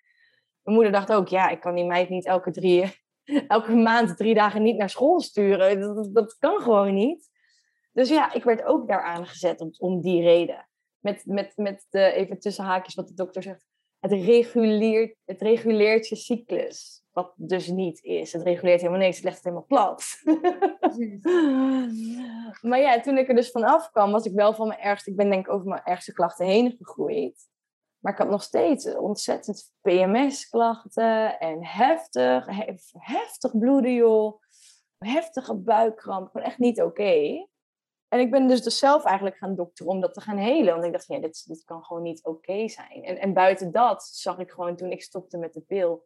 Mijn moeder dacht ook, ja, ik kan die meid niet elke, drie, [LAUGHS] elke maand drie dagen niet naar school sturen. Dat, dat, kan gewoon niet. Dus ja, ik werd ook daar aangezet om, om die reden. Met, met, met de, even tussen haakjes wat de dokter zegt. Het reguleert, het reguleert je cyclus. Wat dus niet is. Het reguleert helemaal niks. Het legt het helemaal plat. [LAUGHS] maar ja, toen ik er dus vanaf kwam, was ik wel van mijn ergste... Ik ben denk ik over mijn ergste klachten heen gegroeid. Maar ik had nog steeds ontzettend PMS-klachten. En heftig, hef- heftig bloeden, joh. Heftige buikkramp. Gewoon echt niet oké. En ik ben dus, dus zelf eigenlijk gaan dokteren om dat te gaan helen. Want ik dacht, ja, dit, dit kan gewoon niet oké zijn. En, en buiten dat zag ik gewoon toen ik stopte met de pil.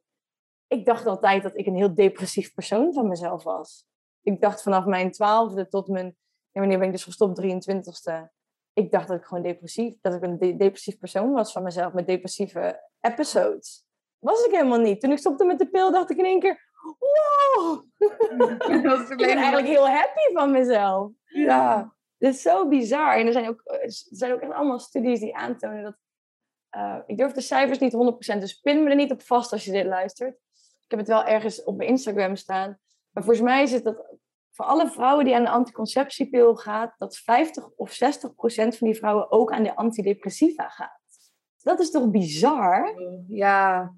Ik dacht altijd dat ik een heel depressief persoon van mezelf was. Ik dacht vanaf mijn twaalfde tot mijn... Wanneer ben ik dus gestopt? 23ste. Ik dacht dat ik gewoon depressief... Dat ik een de- depressief persoon was van mezelf. Met depressieve episodes. Was ik helemaal niet. Toen ik stopte met de pil dacht ik in één keer... Wow! [LAUGHS] Ik ben eigenlijk heel happy van mezelf. Ja. Dat is zo bizar. En er zijn ook, er zijn ook echt allemaal studies die aantonen dat. eh, ik durf de cijfers niet 100%, dus pin me er niet op vast als je dit luistert. Ik heb het wel ergens op mijn Instagram staan. Maar volgens mij is het dat voor alle vrouwen die aan de anticonceptiepil gaat, dat 50 of 60% van die vrouwen ook aan de antidepressiva gaat. Dat is toch bizar? Ja,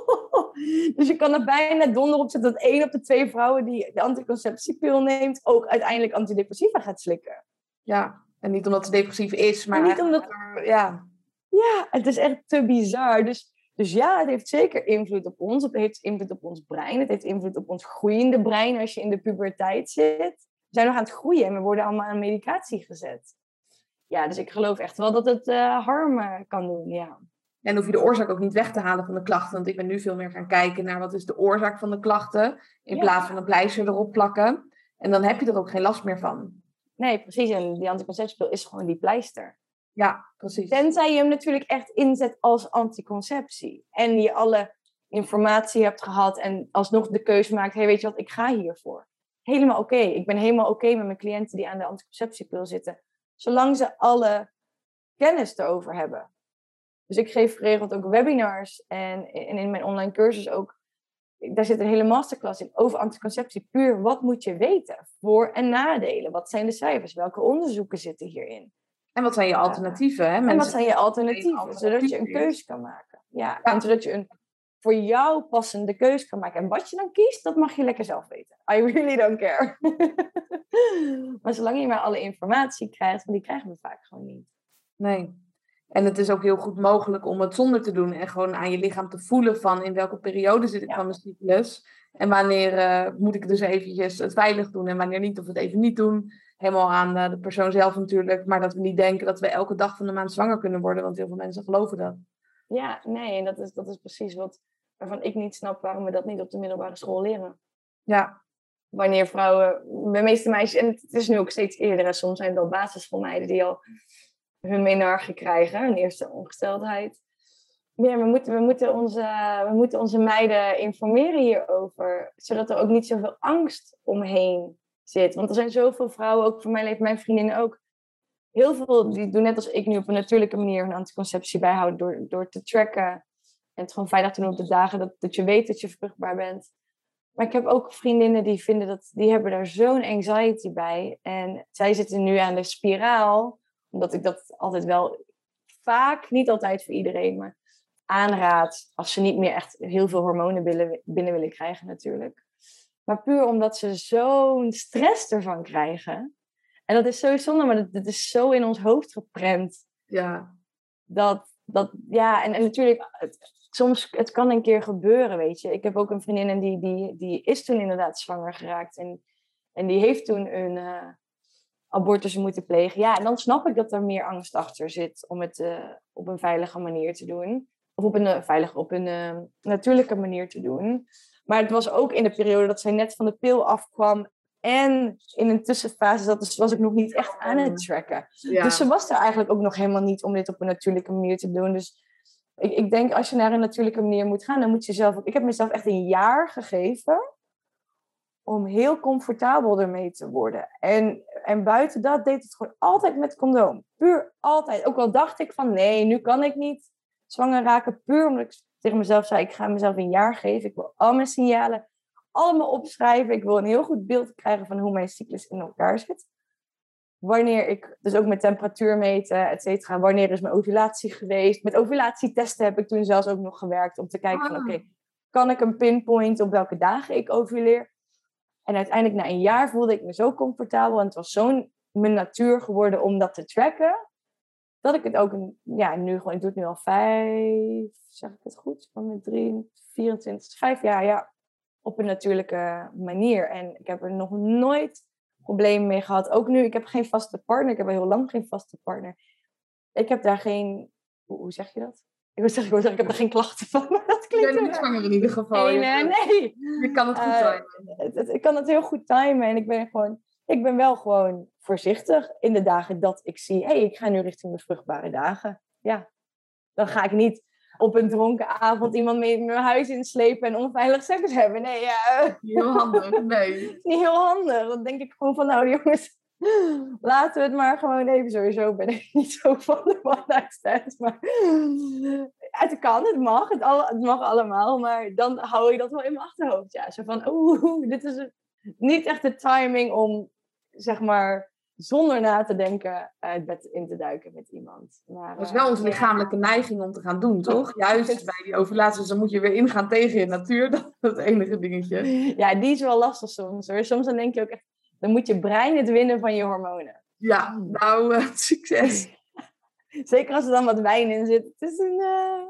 [LAUGHS] dus je kan er bijna donder op zetten dat één op de twee vrouwen die de anticonceptiepil neemt, ook uiteindelijk antidepressiva gaat slikken. ja. En niet omdat ze depressief is, maar... En niet omdat- Ja, Ja, het is echt te bizar. Dus, dus ja, het heeft zeker invloed op ons. Het heeft invloed op ons brein. Het heeft invloed op ons groeiende brein als je in de puberteit zit. We zijn nog aan het groeien en we worden allemaal aan medicatie gezet. Ja, dus ik geloof echt wel dat het eh, harm eh, kan doen, ja. En hoef je de oorzaak ook niet weg te halen van de klachten. Want ik ben nu veel meer gaan kijken naar wat is de oorzaak van de klachten. In Ja. plaats van een pleister erop plakken. En dan heb je er ook geen last meer van. Nee, precies. En die anticonceptiepil is gewoon die pleister. Ja, precies. Tenzij je hem natuurlijk echt inzet als anticonceptie. En je alle informatie hebt gehad en alsnog de keuze maakt, hey, weet je wat, ik ga hiervoor. Helemaal oké. Ik ben helemaal oké met mijn cliënten die aan de anticonceptiepil zitten. Zolang ze alle kennis erover hebben. Dus ik geef geregeld ook webinars en, en in mijn online cursus ook. Daar zit een hele masterclass in over anticonceptie. Puur, wat moet je weten? Voor- en nadelen. Wat zijn de cijfers? Welke onderzoeken zitten hierin? En wat zijn je alternatieven? Hè? En wat zijn je alternatieven? Zodat je een keuze kan maken. Ja, en zodat je een voor jou passende keuze kan maken. En wat je dan kiest, dat mag je lekker zelf weten. I really don't care. [LAUGHS] maar zolang je maar alle informatie krijgt, want die krijgen we vaak gewoon niet. Nee. En het is ook heel goed mogelijk om het zonder te doen. En gewoon aan je lichaam te voelen van in welke periode zit ik van de cyclus. En wanneer uh, moet ik dus eventjes het veilig doen en wanneer niet, of het even niet doen. Helemaal aan uh, de persoon zelf natuurlijk. Maar dat we niet denken dat we elke dag van de maand zwanger kunnen worden. Want heel veel mensen geloven dat. Ja, nee, en dat is, dat is precies wat waarvan ik niet snap waarom we dat niet op de middelbare school leren. Ja. Wanneer vrouwen, de meeste meisjes, en het is nu ook steeds eerder, soms zijn het al basisschoolmeiden die al hun menarche krijgen, hun eerste ongesteldheid. Ja, we moeten, we, moeten onze, we moeten onze meiden informeren hierover, zodat er ook niet zoveel angst omheen zit. Want er zijn zoveel vrouwen, ook voor mijn leven, mijn vriendinnen ook, heel veel die doen net als ik nu op een natuurlijke manier hun anticonceptie bijhouden door, door te tracken en het gewoon veilig te doen op de dagen dat, dat je weet dat je vruchtbaar bent. Maar ik heb ook vriendinnen die vinden dat, die hebben daar zo'n anxiety bij. En zij zitten nu aan de spiraal, omdat ik dat altijd wel vaak, niet altijd voor iedereen, maar aanraad als ze niet meer echt heel veel hormonen binnen, binnen willen krijgen natuurlijk. Maar puur omdat ze zo'n stress ervan krijgen. En dat is zo zonde, maar dat, dat is zo in ons hoofd geprent. Ja. Dat, dat ja, en, en natuurlijk, het, soms, het kan een keer gebeuren, weet je. Ik heb ook een vriendin en die, die, die is toen inderdaad zwanger geraakt. En, en die heeft toen een uh, abortus moeten plegen. Ja, en dan snap ik dat er meer angst achter zit om het uh, op een veilige manier te doen. Of op een uh, veilige, op een natuurlijke manier te doen. Maar het was ook in de periode dat zij net van de pil afkwam. En in een tussenfase zat, dus was ik nog niet echt aan het tracken. Dus ze was er eigenlijk ook nog helemaal niet om dit op een natuurlijke manier te doen. Dus ik, ik denk als je naar een natuurlijke manier moet gaan, dan moet je zelf ook. Ik heb mezelf echt een jaar gegeven om heel comfortabel ermee te worden. En, en buiten dat deed het gewoon altijd met condoom. Puur altijd. Ook al dacht ik van nee, nu kan ik niet zwanger raken. Puur omdat ik tegen mezelf zei, ik ga mezelf een jaar geven. Ik wil al mijn signalen allemaal opschrijven. Ik wil een heel goed beeld krijgen van hoe mijn cyclus in elkaar zit wanneer ik, dus ook met temperatuur meten, et cetera, wanneer is mijn ovulatie geweest. Met ovulatietesten heb ik toen zelfs ook nog gewerkt om te kijken van, ah. oké, kan ik een pinpoint op welke dagen ik ovuleer? En uiteindelijk na een jaar voelde ik me zo comfortabel en het was zo'n mijn natuur geworden om dat te tracken, dat ik het ook, ja, nu gewoon, ik doe het nu al vijf, zeg ik het goed, van mijn drie, 24, vijf jaar, ja, op een natuurlijke manier. En ik heb er nog nooit problemen mee gehad. Ook nu, ik heb geen vaste partner. Ik heb al heel lang geen vaste partner. Ik heb daar geen... Hoe, zeg je dat? Ik wil zeggen, ik, zeggen, ik heb er geen klachten van. Maar dat klinkt ben niet zwanger in ieder geval. Nee, nee, nee. Je kan het goed uh, timen. ik kan het heel goed timen. En ik ben gewoon... Ik ben wel gewoon voorzichtig in de dagen dat ik zie... Hé, hey, ik ga nu richting de vruchtbare dagen. Ja. Dan ga ik niet op een dronken avond iemand mee in mijn huis inslepen en onveilig seks hebben. Nee, ja. Niet heel handig, nee. [LAUGHS] Niet heel handig. Dan denk ik gewoon van, nou jongens, laten we het maar gewoon even. Sowieso ben ik [LAUGHS] niet zo van de one maar het kan, het mag, het, al, het mag allemaal, maar dan hou ik dat wel in mijn achterhoofd. Ja, zo van, oeh, dit is niet echt de timing om, zeg maar, zonder na te denken het bed in te duiken met iemand. Maar, dat is wel onze lichamelijke neiging om te gaan doen, toch? [LAUGHS] Juist bij die ovulaties, dan moet je weer ingaan tegen je natuur. [LAUGHS] Dat is het enige dingetje. Ja, die is wel lastig soms hoor. Soms dan denk je ook echt, dan moet je brein het winnen van je hormonen. Ja, nou, uh, [LAUGHS] succes. Zeker als er dan wat wijn in zit. Het is een... Uh...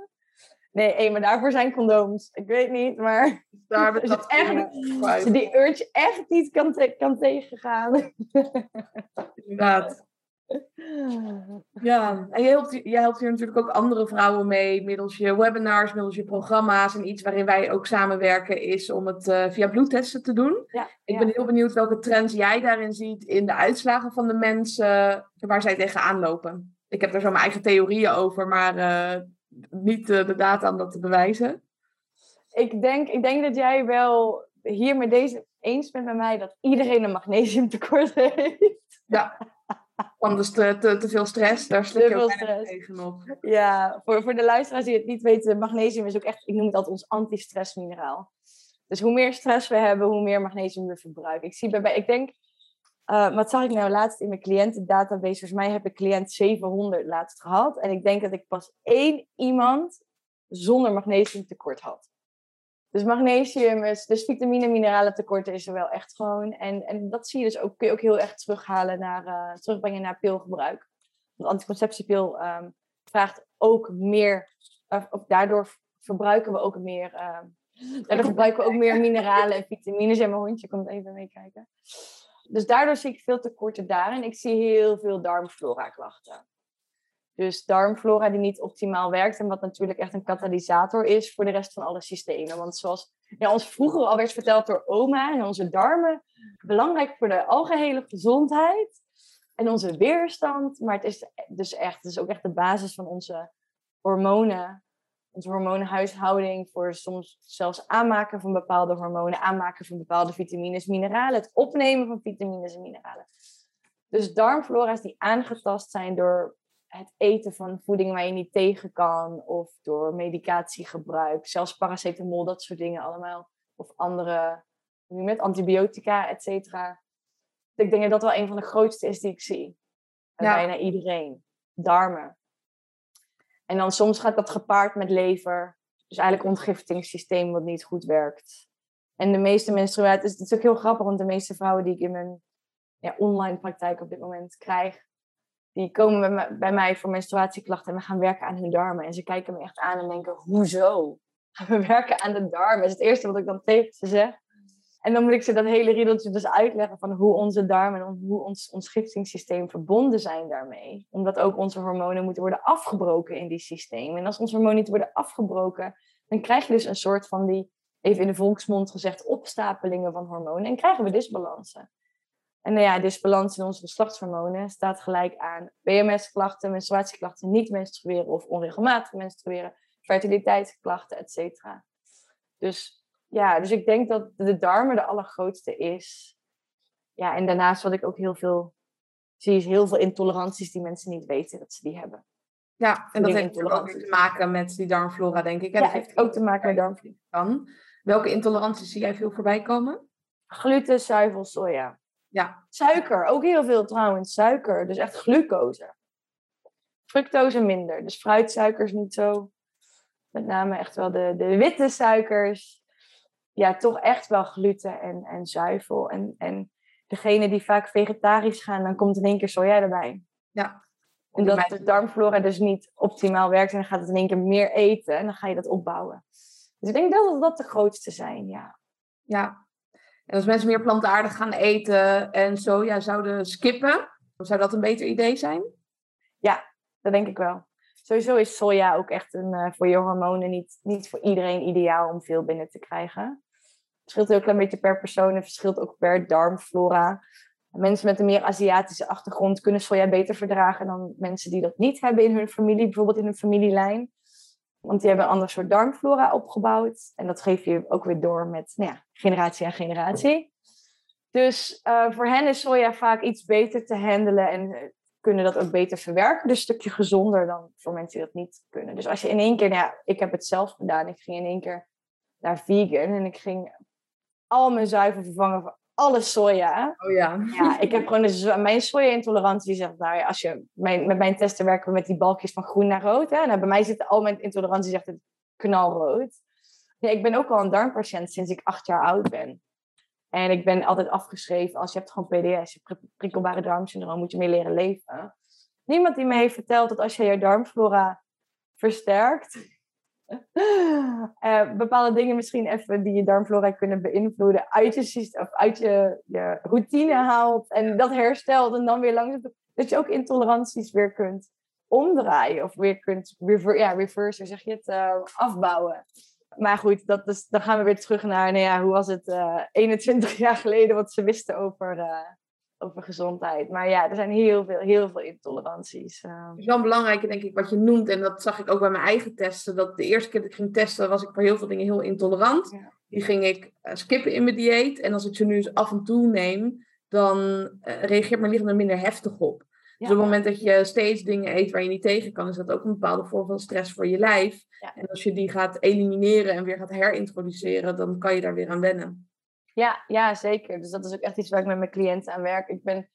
Nee, hey, maar daarvoor zijn condooms. Ik weet niet, maar... Daar [LAUGHS] het dat echt, als je die urge echt niet kan, te kan tegengaan. [LAUGHS] Inderdaad. Ja, en je helpt, je helpt hier natuurlijk ook andere vrouwen mee middels je webinars, middels je programma's. En iets waarin wij ook samenwerken is om het uh, via bloedtesten te doen. Ja, ik ben heel benieuwd welke trends jij daarin ziet in de uitslagen van de mensen waar zij tegenaan lopen. Ik heb daar zo mijn eigen theorieën over, maar uh, niet de data om dat te bewijzen. Ik denk, ik denk dat jij wel hier met deze eens bent met mij dat iedereen een magnesiumtekort heeft. Ja. Anders te, te, te, veel stress, daar slik je ook tegenop. Ja, voor, voor de luisteraars die het niet weten, magnesium is ook echt, ik noem het altijd ons anti-stressmineraal. Dus hoe meer stress we hebben, hoe meer magnesium we verbruiken. Ik zie bij, ik denk, uh, wat zag ik nou laatst in mijn cliëntendatabase? Volgens mij heb ik cliënt 700 laatst gehad. En ik denk dat ik pas één iemand zonder magnesiumtekort had. Dus magnesium, is, dus vitamine en mineralen tekorten is er wel echt gewoon. En, en dat zie je dus ook, kun je ook heel erg terughalen naar, uh, terugbrengen naar pilgebruik. Want anticonceptiepil um, vraagt ook meer, of daardoor verbruiken we ook meer, uh, daardoor verbruiken we ook meer mineralen en vitamines. En mijn hondje komt even meekijken. Dus daardoor zie ik veel tekorten daarin. Ik zie heel veel darmflora klachten. Dus darmflora die niet optimaal werkt en wat natuurlijk echt een katalysator is voor de rest van alle systemen. Want zoals ons vroeger al werd verteld door oma en onze darmen, belangrijk voor de algehele gezondheid en onze weerstand. Maar het is dus echt, het is ook echt de basis van onze hormonen, onze hormonenhuishouding voor soms zelfs aanmaken van bepaalde hormonen, aanmaken van bepaalde vitamines, mineralen, het opnemen van vitamines en mineralen. Dus darmflora's die aangetast zijn door het eten van voeding waar je niet tegen kan, of door medicatiegebruik, zelfs paracetamol, dat soort dingen allemaal, of andere, met antibiotica, et cetera. Ik denk dat dat wel een van de grootste is die ik zie. Ja. Bijna iedereen. Darmen. En dan soms gaat dat gepaard met lever. Dus eigenlijk ontgiftingssysteem wat niet goed werkt. En de meeste menstruaties, het is natuurlijk heel grappig, want de meeste vrouwen die ik in mijn ja, online praktijk op dit moment krijg, die komen bij mij, bij mij voor menstruatieklachten en we gaan werken aan hun darmen. En ze kijken me echt aan en denken, hoezo? [LAUGHS] We werken aan de darmen. Dat is het eerste wat ik dan tegen ze zeg. En dan moet ik ze dat hele riedeltje dus uitleggen van hoe onze darmen en hoe ons ontgiftingssysteem verbonden zijn daarmee. Omdat ook onze hormonen moeten worden afgebroken in die systeem. En als onze hormonen niet worden afgebroken, dan krijg je dus een soort van die, even in de volksmond gezegd, opstapelingen van hormonen. En krijgen we disbalansen. En nou ja, disbalans in onze geslachtshormonen staat gelijk aan PMS-klachten, menstruatieklachten, niet menstrueren of onregelmatig menstrueren, fertiliteitsklachten, et cetera. Dus ja, dus ik denk dat de darmen de allergrootste is. Ja, en daarnaast wat ik ook heel veel zie, is heel veel intoleranties die mensen niet weten dat ze die hebben. Ja, en dat heeft ook te maken met die darmflora, denk ik. En ja, dat heeft ook te maken met darmflora. Welke intoleranties zie jij veel voorbij komen? Gluten, zuivel, soja. Ja. Suiker, ook heel veel trouwens. Suiker, dus echt glucose. Fructose minder. Dus fruitsuikers niet zo. Met name echt wel de, de witte suikers. Ja, toch echt wel gluten en, en zuivel. En, en degene die vaak vegetarisch gaan, dan komt in één keer soja erbij. Ja. Omdat de darmflora dus niet optimaal werkt en dan gaat het in één keer meer eten en dan ga je dat opbouwen. Dus ik denk dat dat de grootste zijn, ja. Ja, en als mensen meer plantaardig gaan eten en soja zouden skippen, zou dat een beter idee zijn? Ja, dat denk ik wel. Sowieso is soja ook echt een, uh, voor je hormonen niet, niet voor iedereen ideaal om veel binnen te krijgen. Het verschilt heel klein beetje per persoon en verschilt ook per darmflora. Mensen met een meer Aziatische achtergrond kunnen soja beter verdragen dan mensen die dat niet hebben in hun familie, bijvoorbeeld in hun familielijn. Want die hebben een ander soort darmflora opgebouwd. En dat geef je ook weer door met nou ja, generatie aan generatie. Dus uh, voor hen is soja vaak iets beter te handelen en uh, kunnen dat ook beter verwerken. Dus een stukje gezonder dan voor mensen die dat niet kunnen. Dus als je in één keer, nou ja, ik heb het zelf gedaan. Ik ging in één keer naar vegan en ik ging al mijn zuivel vervangen voor alle soja. Oh ja. Ja, ik heb gewoon een, mijn soja-intolerantie. Zegt, nou als je, mijn, met mijn testen werken we met die balkjes van groen naar rood. Hè? En bij mij zitten al mijn intolerantie zegt het knalrood. Ja, ik ben ook al een darmpatiënt sinds ik acht jaar oud ben. En ik ben altijd afgeschreven als je hebt gewoon PDS, je prikkelbare darmsyndroom, moet je mee leren leven. Niemand die me heeft verteld dat als je je darmflora versterkt, uh, [LAUGHS] bepaalde dingen misschien even die je darmflora kunnen beïnvloeden uit je, of uit je, je routine haalt en dat herstelt en dan weer langzaam dat je ook intoleranties weer kunt omdraaien of weer kunt rever, ja, reverse, zeg je het, uh, afbouwen. Maar goed, dat is, dan gaan we weer terug naar, nou ja, hoe was het uh, eh, 21 jaar geleden, wat ze wisten over, over gezondheid. Maar ja, er zijn heel veel, heel veel intoleranties. Uh. Het is wel belangrijk, denk ik, wat je noemt. En dat zag ik ook bij mijn eigen testen. Dat de eerste keer dat ik ging testen, was ik voor heel veel dingen heel intolerant. Die ging ik uh, skippen in mijn dieet. En als ik ze nu eens af en toe neem, dan reageert mijn lichaam er minder heftig op. Dus op het moment dat je steeds dingen eet waar je niet tegen kan, is dat ook een bepaalde vorm van stress voor je lijf. En als je die gaat elimineren en weer gaat herintroduceren, dan kan je daar weer aan wennen. Ja, ja, zeker. Dus dat is ook echt iets waar ik met mijn cliënten aan werk. Ik ben,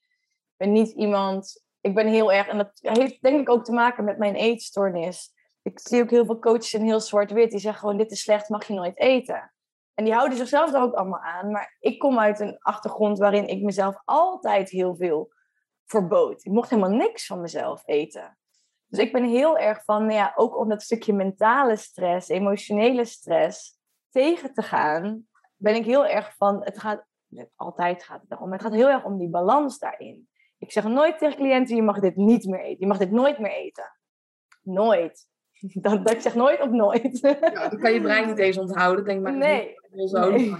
ben niet iemand... Ik ben heel erg... En dat heeft denk ik ook te maken met mijn eetstoornis. Ik zie ook heel veel coaches in heel zwart-wit. Die zeggen gewoon, dit is slecht, mag je nooit eten. En die houden zichzelf er ook allemaal aan. Maar ik kom uit een achtergrond waarin ik mezelf altijd heel veel verbood. Ik mocht helemaal niks van mezelf eten. Dus ik ben heel erg van, nou ja, ook om dat stukje mentale stress, emotionele stress tegen te gaan, ben ik heel erg van, het gaat, altijd gaat het het gaat heel erg om die balans daarin. Ik zeg nooit tegen cliënten, je mag dit niet meer eten, je mag dit nooit meer eten. Nooit. [LAUGHS] Dat, dat ik zeg nooit of nooit. Ja, dan kan je brein niet eens onthouden, denk maar. Nee. Zo nee.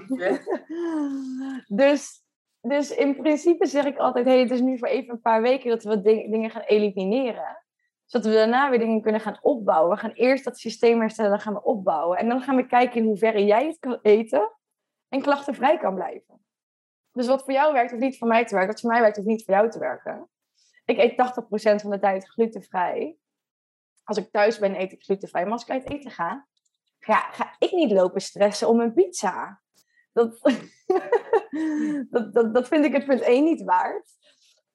[LAUGHS] dus, dus in principe zeg ik altijd, hey, het is nu voor even een paar weken dat we wat dingen gaan elimineren zodat we daarna weer dingen kunnen gaan opbouwen. We gaan eerst dat systeem herstellen, dan gaan we opbouwen. En dan gaan we kijken in hoeverre jij het kan eten en klachtenvrij kan blijven. Dus wat voor jou werkt, of niet voor mij te werken. Wat voor mij werkt, of niet voor jou te werken. Ik eet 80% van de tijd glutenvrij. Als ik thuis ben, eet ik glutenvrij. Maar als ik uit eten ga, ja, ga ik niet lopen stressen om een pizza. Dat, [LAUGHS] dat, dat, dat vind ik het punt 1 niet waard.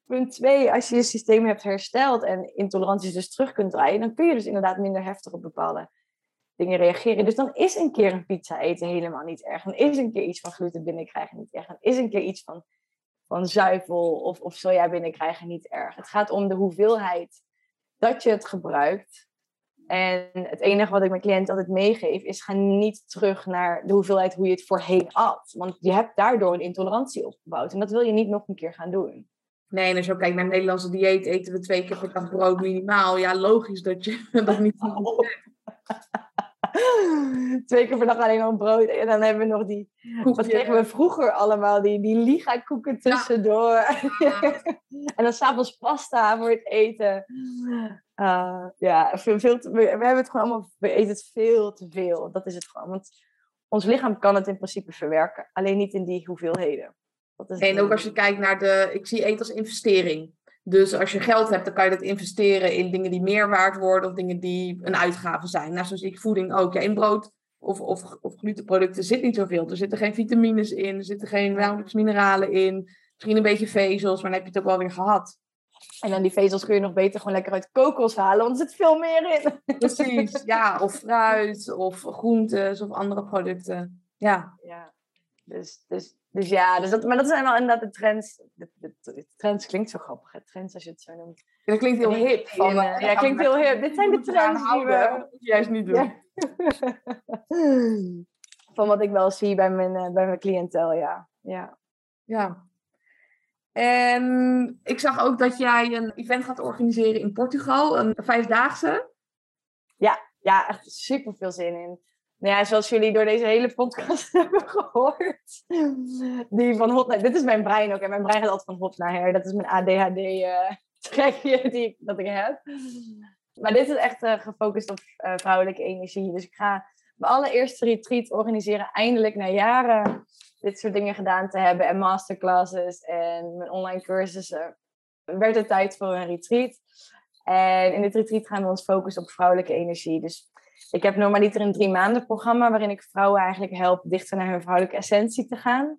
Punt 2, als je je systeem hebt hersteld en intoleranties dus terug kunt draaien, dan kun je dus inderdaad minder heftig op bepaalde dingen reageren. Dus dan is een keer een pizza eten helemaal niet erg. Dan is een keer iets van gluten binnenkrijgen niet erg. Dan is een keer iets van, van zuivel of, of soja binnenkrijgen niet erg. Het gaat om de hoeveelheid dat je het gebruikt. En het enige wat ik mijn cliënten altijd meegeef, is ga niet terug naar de hoeveelheid hoe je het voorheen at. Want je hebt daardoor een intolerantie opgebouwd. En dat wil je niet nog een keer gaan doen. Nee, en als je ook kijkt naar het Nederlandse dieet, eten we twee keer per dag brood minimaal. Ja, logisch dat je [LAUGHS] dat niet [LAUGHS] Twee keer per dag alleen al brood. En dan hebben we nog die... Wat kregen we vroeger allemaal? Die, die liga-koeken tussendoor. [LAUGHS] en dan s'avonds pasta voor het eten. Uh, ja, veel te, we, hebben het gewoon allemaal... We eten het veel te veel. Dat is het gewoon. Want ons lichaam kan het in principe verwerken. Alleen niet in die hoeveelheden en ook als je kijkt naar de, ik zie eten als investering. Dus als je geld hebt, dan kan je dat investeren in dingen die meer waard worden of dingen die een uitgave zijn. Nou, zo zie ik voeding ook. Ja, in brood of, of, of glutenproducten zit niet zoveel. Er zitten geen vitamines in, er zitten geen nauwelijks mineralen in. Misschien een beetje vezels, maar dan heb je het ook wel weer gehad. En dan die vezels kun je nog beter gewoon lekker uit kokos halen, want er zit veel meer in. Precies, ja. Of [LAUGHS] fruit, of groentes, of andere producten. Ja. ja. Dus, dus dus ja, dus dat, maar dat zijn wel inderdaad de trends. De, de, trends klinkt zo grappig, hè? trends als je het zo noemt. dat klinkt heel hip. Van, uh, ja, klinkt heel hip. Dit zijn de trends die we... juist niet doen. [LAUGHS] van wat ik wel zie bij mijn, uh, bij mijn cliëntel, ja. ja. Ja. En ik zag ook dat jij een event gaat organiseren in Portugal, een vijfdaagse. Ja, ja, echt super veel zin in. Nou ja, zoals jullie door deze hele podcast [LAUGHS] hebben gehoord. Die van hot. Dit is mijn brein ook. En mijn brein gaat altijd van hot naar her. Dat is mijn ADHD-trekje [LAUGHS] uh, die ik, dat ik heb. Maar dit is echt uh, gefocust op uh, vrouwelijke energie. Dus ik ga mijn allereerste retreat organiseren. Eindelijk na jaren dit soort dingen gedaan te hebben. En masterclasses en mijn online cursussen. Werd het tijd voor een retreat. En in dit retreat gaan we ons focussen op vrouwelijke energie. Dus ik heb normaliter een drie maanden programma waarin ik vrouwen eigenlijk help dichter naar hun vrouwelijke essentie te gaan.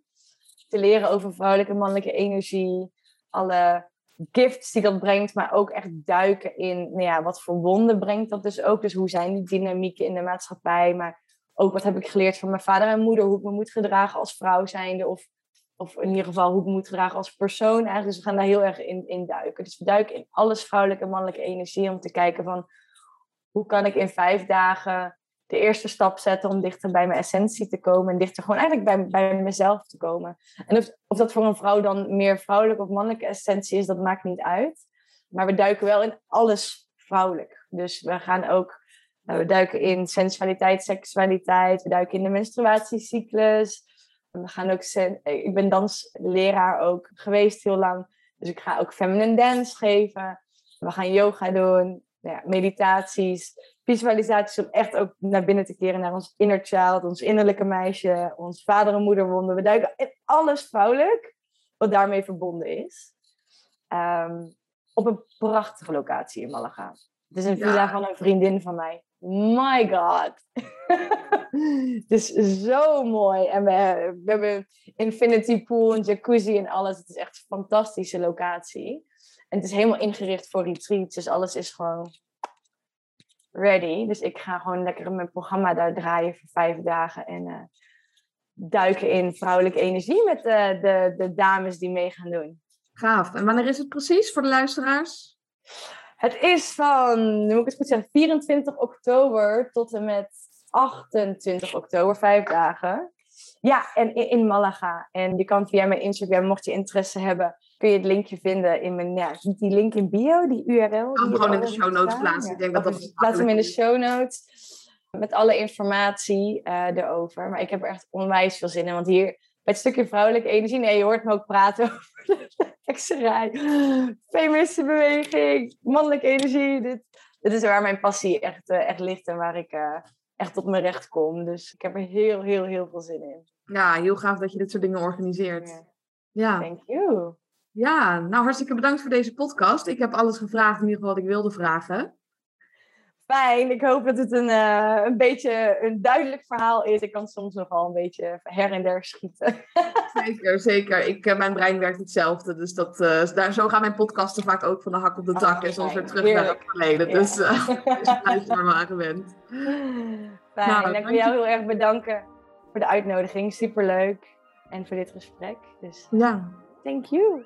Te leren over vrouwelijke en mannelijke energie. Alle gifts die dat brengt, maar ook echt duiken in nou ja, wat voor wonden brengt dat dus ook. Dus hoe zijn die dynamieken in de maatschappij, maar ook wat heb ik geleerd van mijn vader en moeder, hoe ik me moet gedragen als vrouw zijnde of, of in ieder geval hoe ik me moet gedragen als persoon eigenlijk. Dus we gaan daar heel erg in, in duiken. Dus we duiken in alles vrouwelijke en mannelijke energie om te kijken van hoe kan ik in vijf dagen de eerste stap zetten om dichter bij mijn essentie te komen en dichter gewoon eigenlijk bij, bij mezelf te komen. En of, of dat voor een vrouw dan meer vrouwelijke of mannelijke essentie is, dat maakt niet uit. Maar we duiken wel in alles vrouwelijk. Dus we gaan ook, we duiken in sensualiteit, seksualiteit, we duiken in de menstruatiecyclus. We gaan ook, ik ben dansleraar ook geweest heel lang. Dus ik ga ook feminine dance geven. We gaan yoga doen nou ja, meditaties, visualisaties om echt ook naar binnen te keren naar ons inner child, ons innerlijke meisje, ons vader- en moederwonden. We duiken in alles vrouwelijk wat daarmee verbonden is. Ehm, op een prachtige locatie in Malaga. Het is een villa van een vriendin van mij. My god. [LAUGHS] het is zo mooi. En we, hebben infinity pool, een jacuzzi en alles. Het is echt een fantastische locatie. En het is helemaal ingericht voor retreats. Dus alles is gewoon ready. Dus ik ga gewoon lekker mijn programma daar draaien voor vijf dagen. En uh, duiken in vrouwelijke energie met de, de, de dames die mee gaan doen. Gaaf. En wanneer is het precies voor de luisteraars? Het is van, nu moet ik het goed zeggen, 24 oktober tot en met 28 oktober, vijf dagen. Ja, en in, Malaga. En je kan via mijn Instagram, mocht je interesse hebben, kun je het linkje vinden in mijn, ja, die link in bio, die URL. Kan gewoon in de show notes plaatsen. Ik denk dat dat Plaats hem in de show notes. Met alle informatie uh, erover. Maar ik heb er echt onwijs veel zin in. Want hier, bij het stukje vrouwelijke energie, nee, je hoort me ook praten [LAUGHS] over de hekserij. Feministische beweging, mannelijke energie. Dit, dit is waar mijn passie echt, uh, echt ligt en waar ik uh, echt op mijn recht kom. Dus ik heb er heel, heel, heel veel zin in. Ja, heel gaaf dat je dit soort dingen organiseert. Ja. ja. Thank you. Ja, nou hartstikke bedankt voor deze podcast. Ik heb alles gevraagd in ieder geval wat ik wilde vragen. Fijn, ik hoop dat het een, uh, een beetje een duidelijk verhaal is. Ik kan soms nogal een beetje her en der schieten. [LAUGHS] Zeker, zeker. Ik, uh, mijn brein werkt hetzelfde. Dus dat, uh, daar, zo gaan mijn podcasten vaak ook van de hak op de tak. Oh, en soms weer terug heerlijk. naar het verleden. Ja. Dus waar me aan gewend. Fijn, nou, ik wil jou heel erg bedanken voor de uitnodiging. Superleuk. En voor dit gesprek. Dus ja. thank you.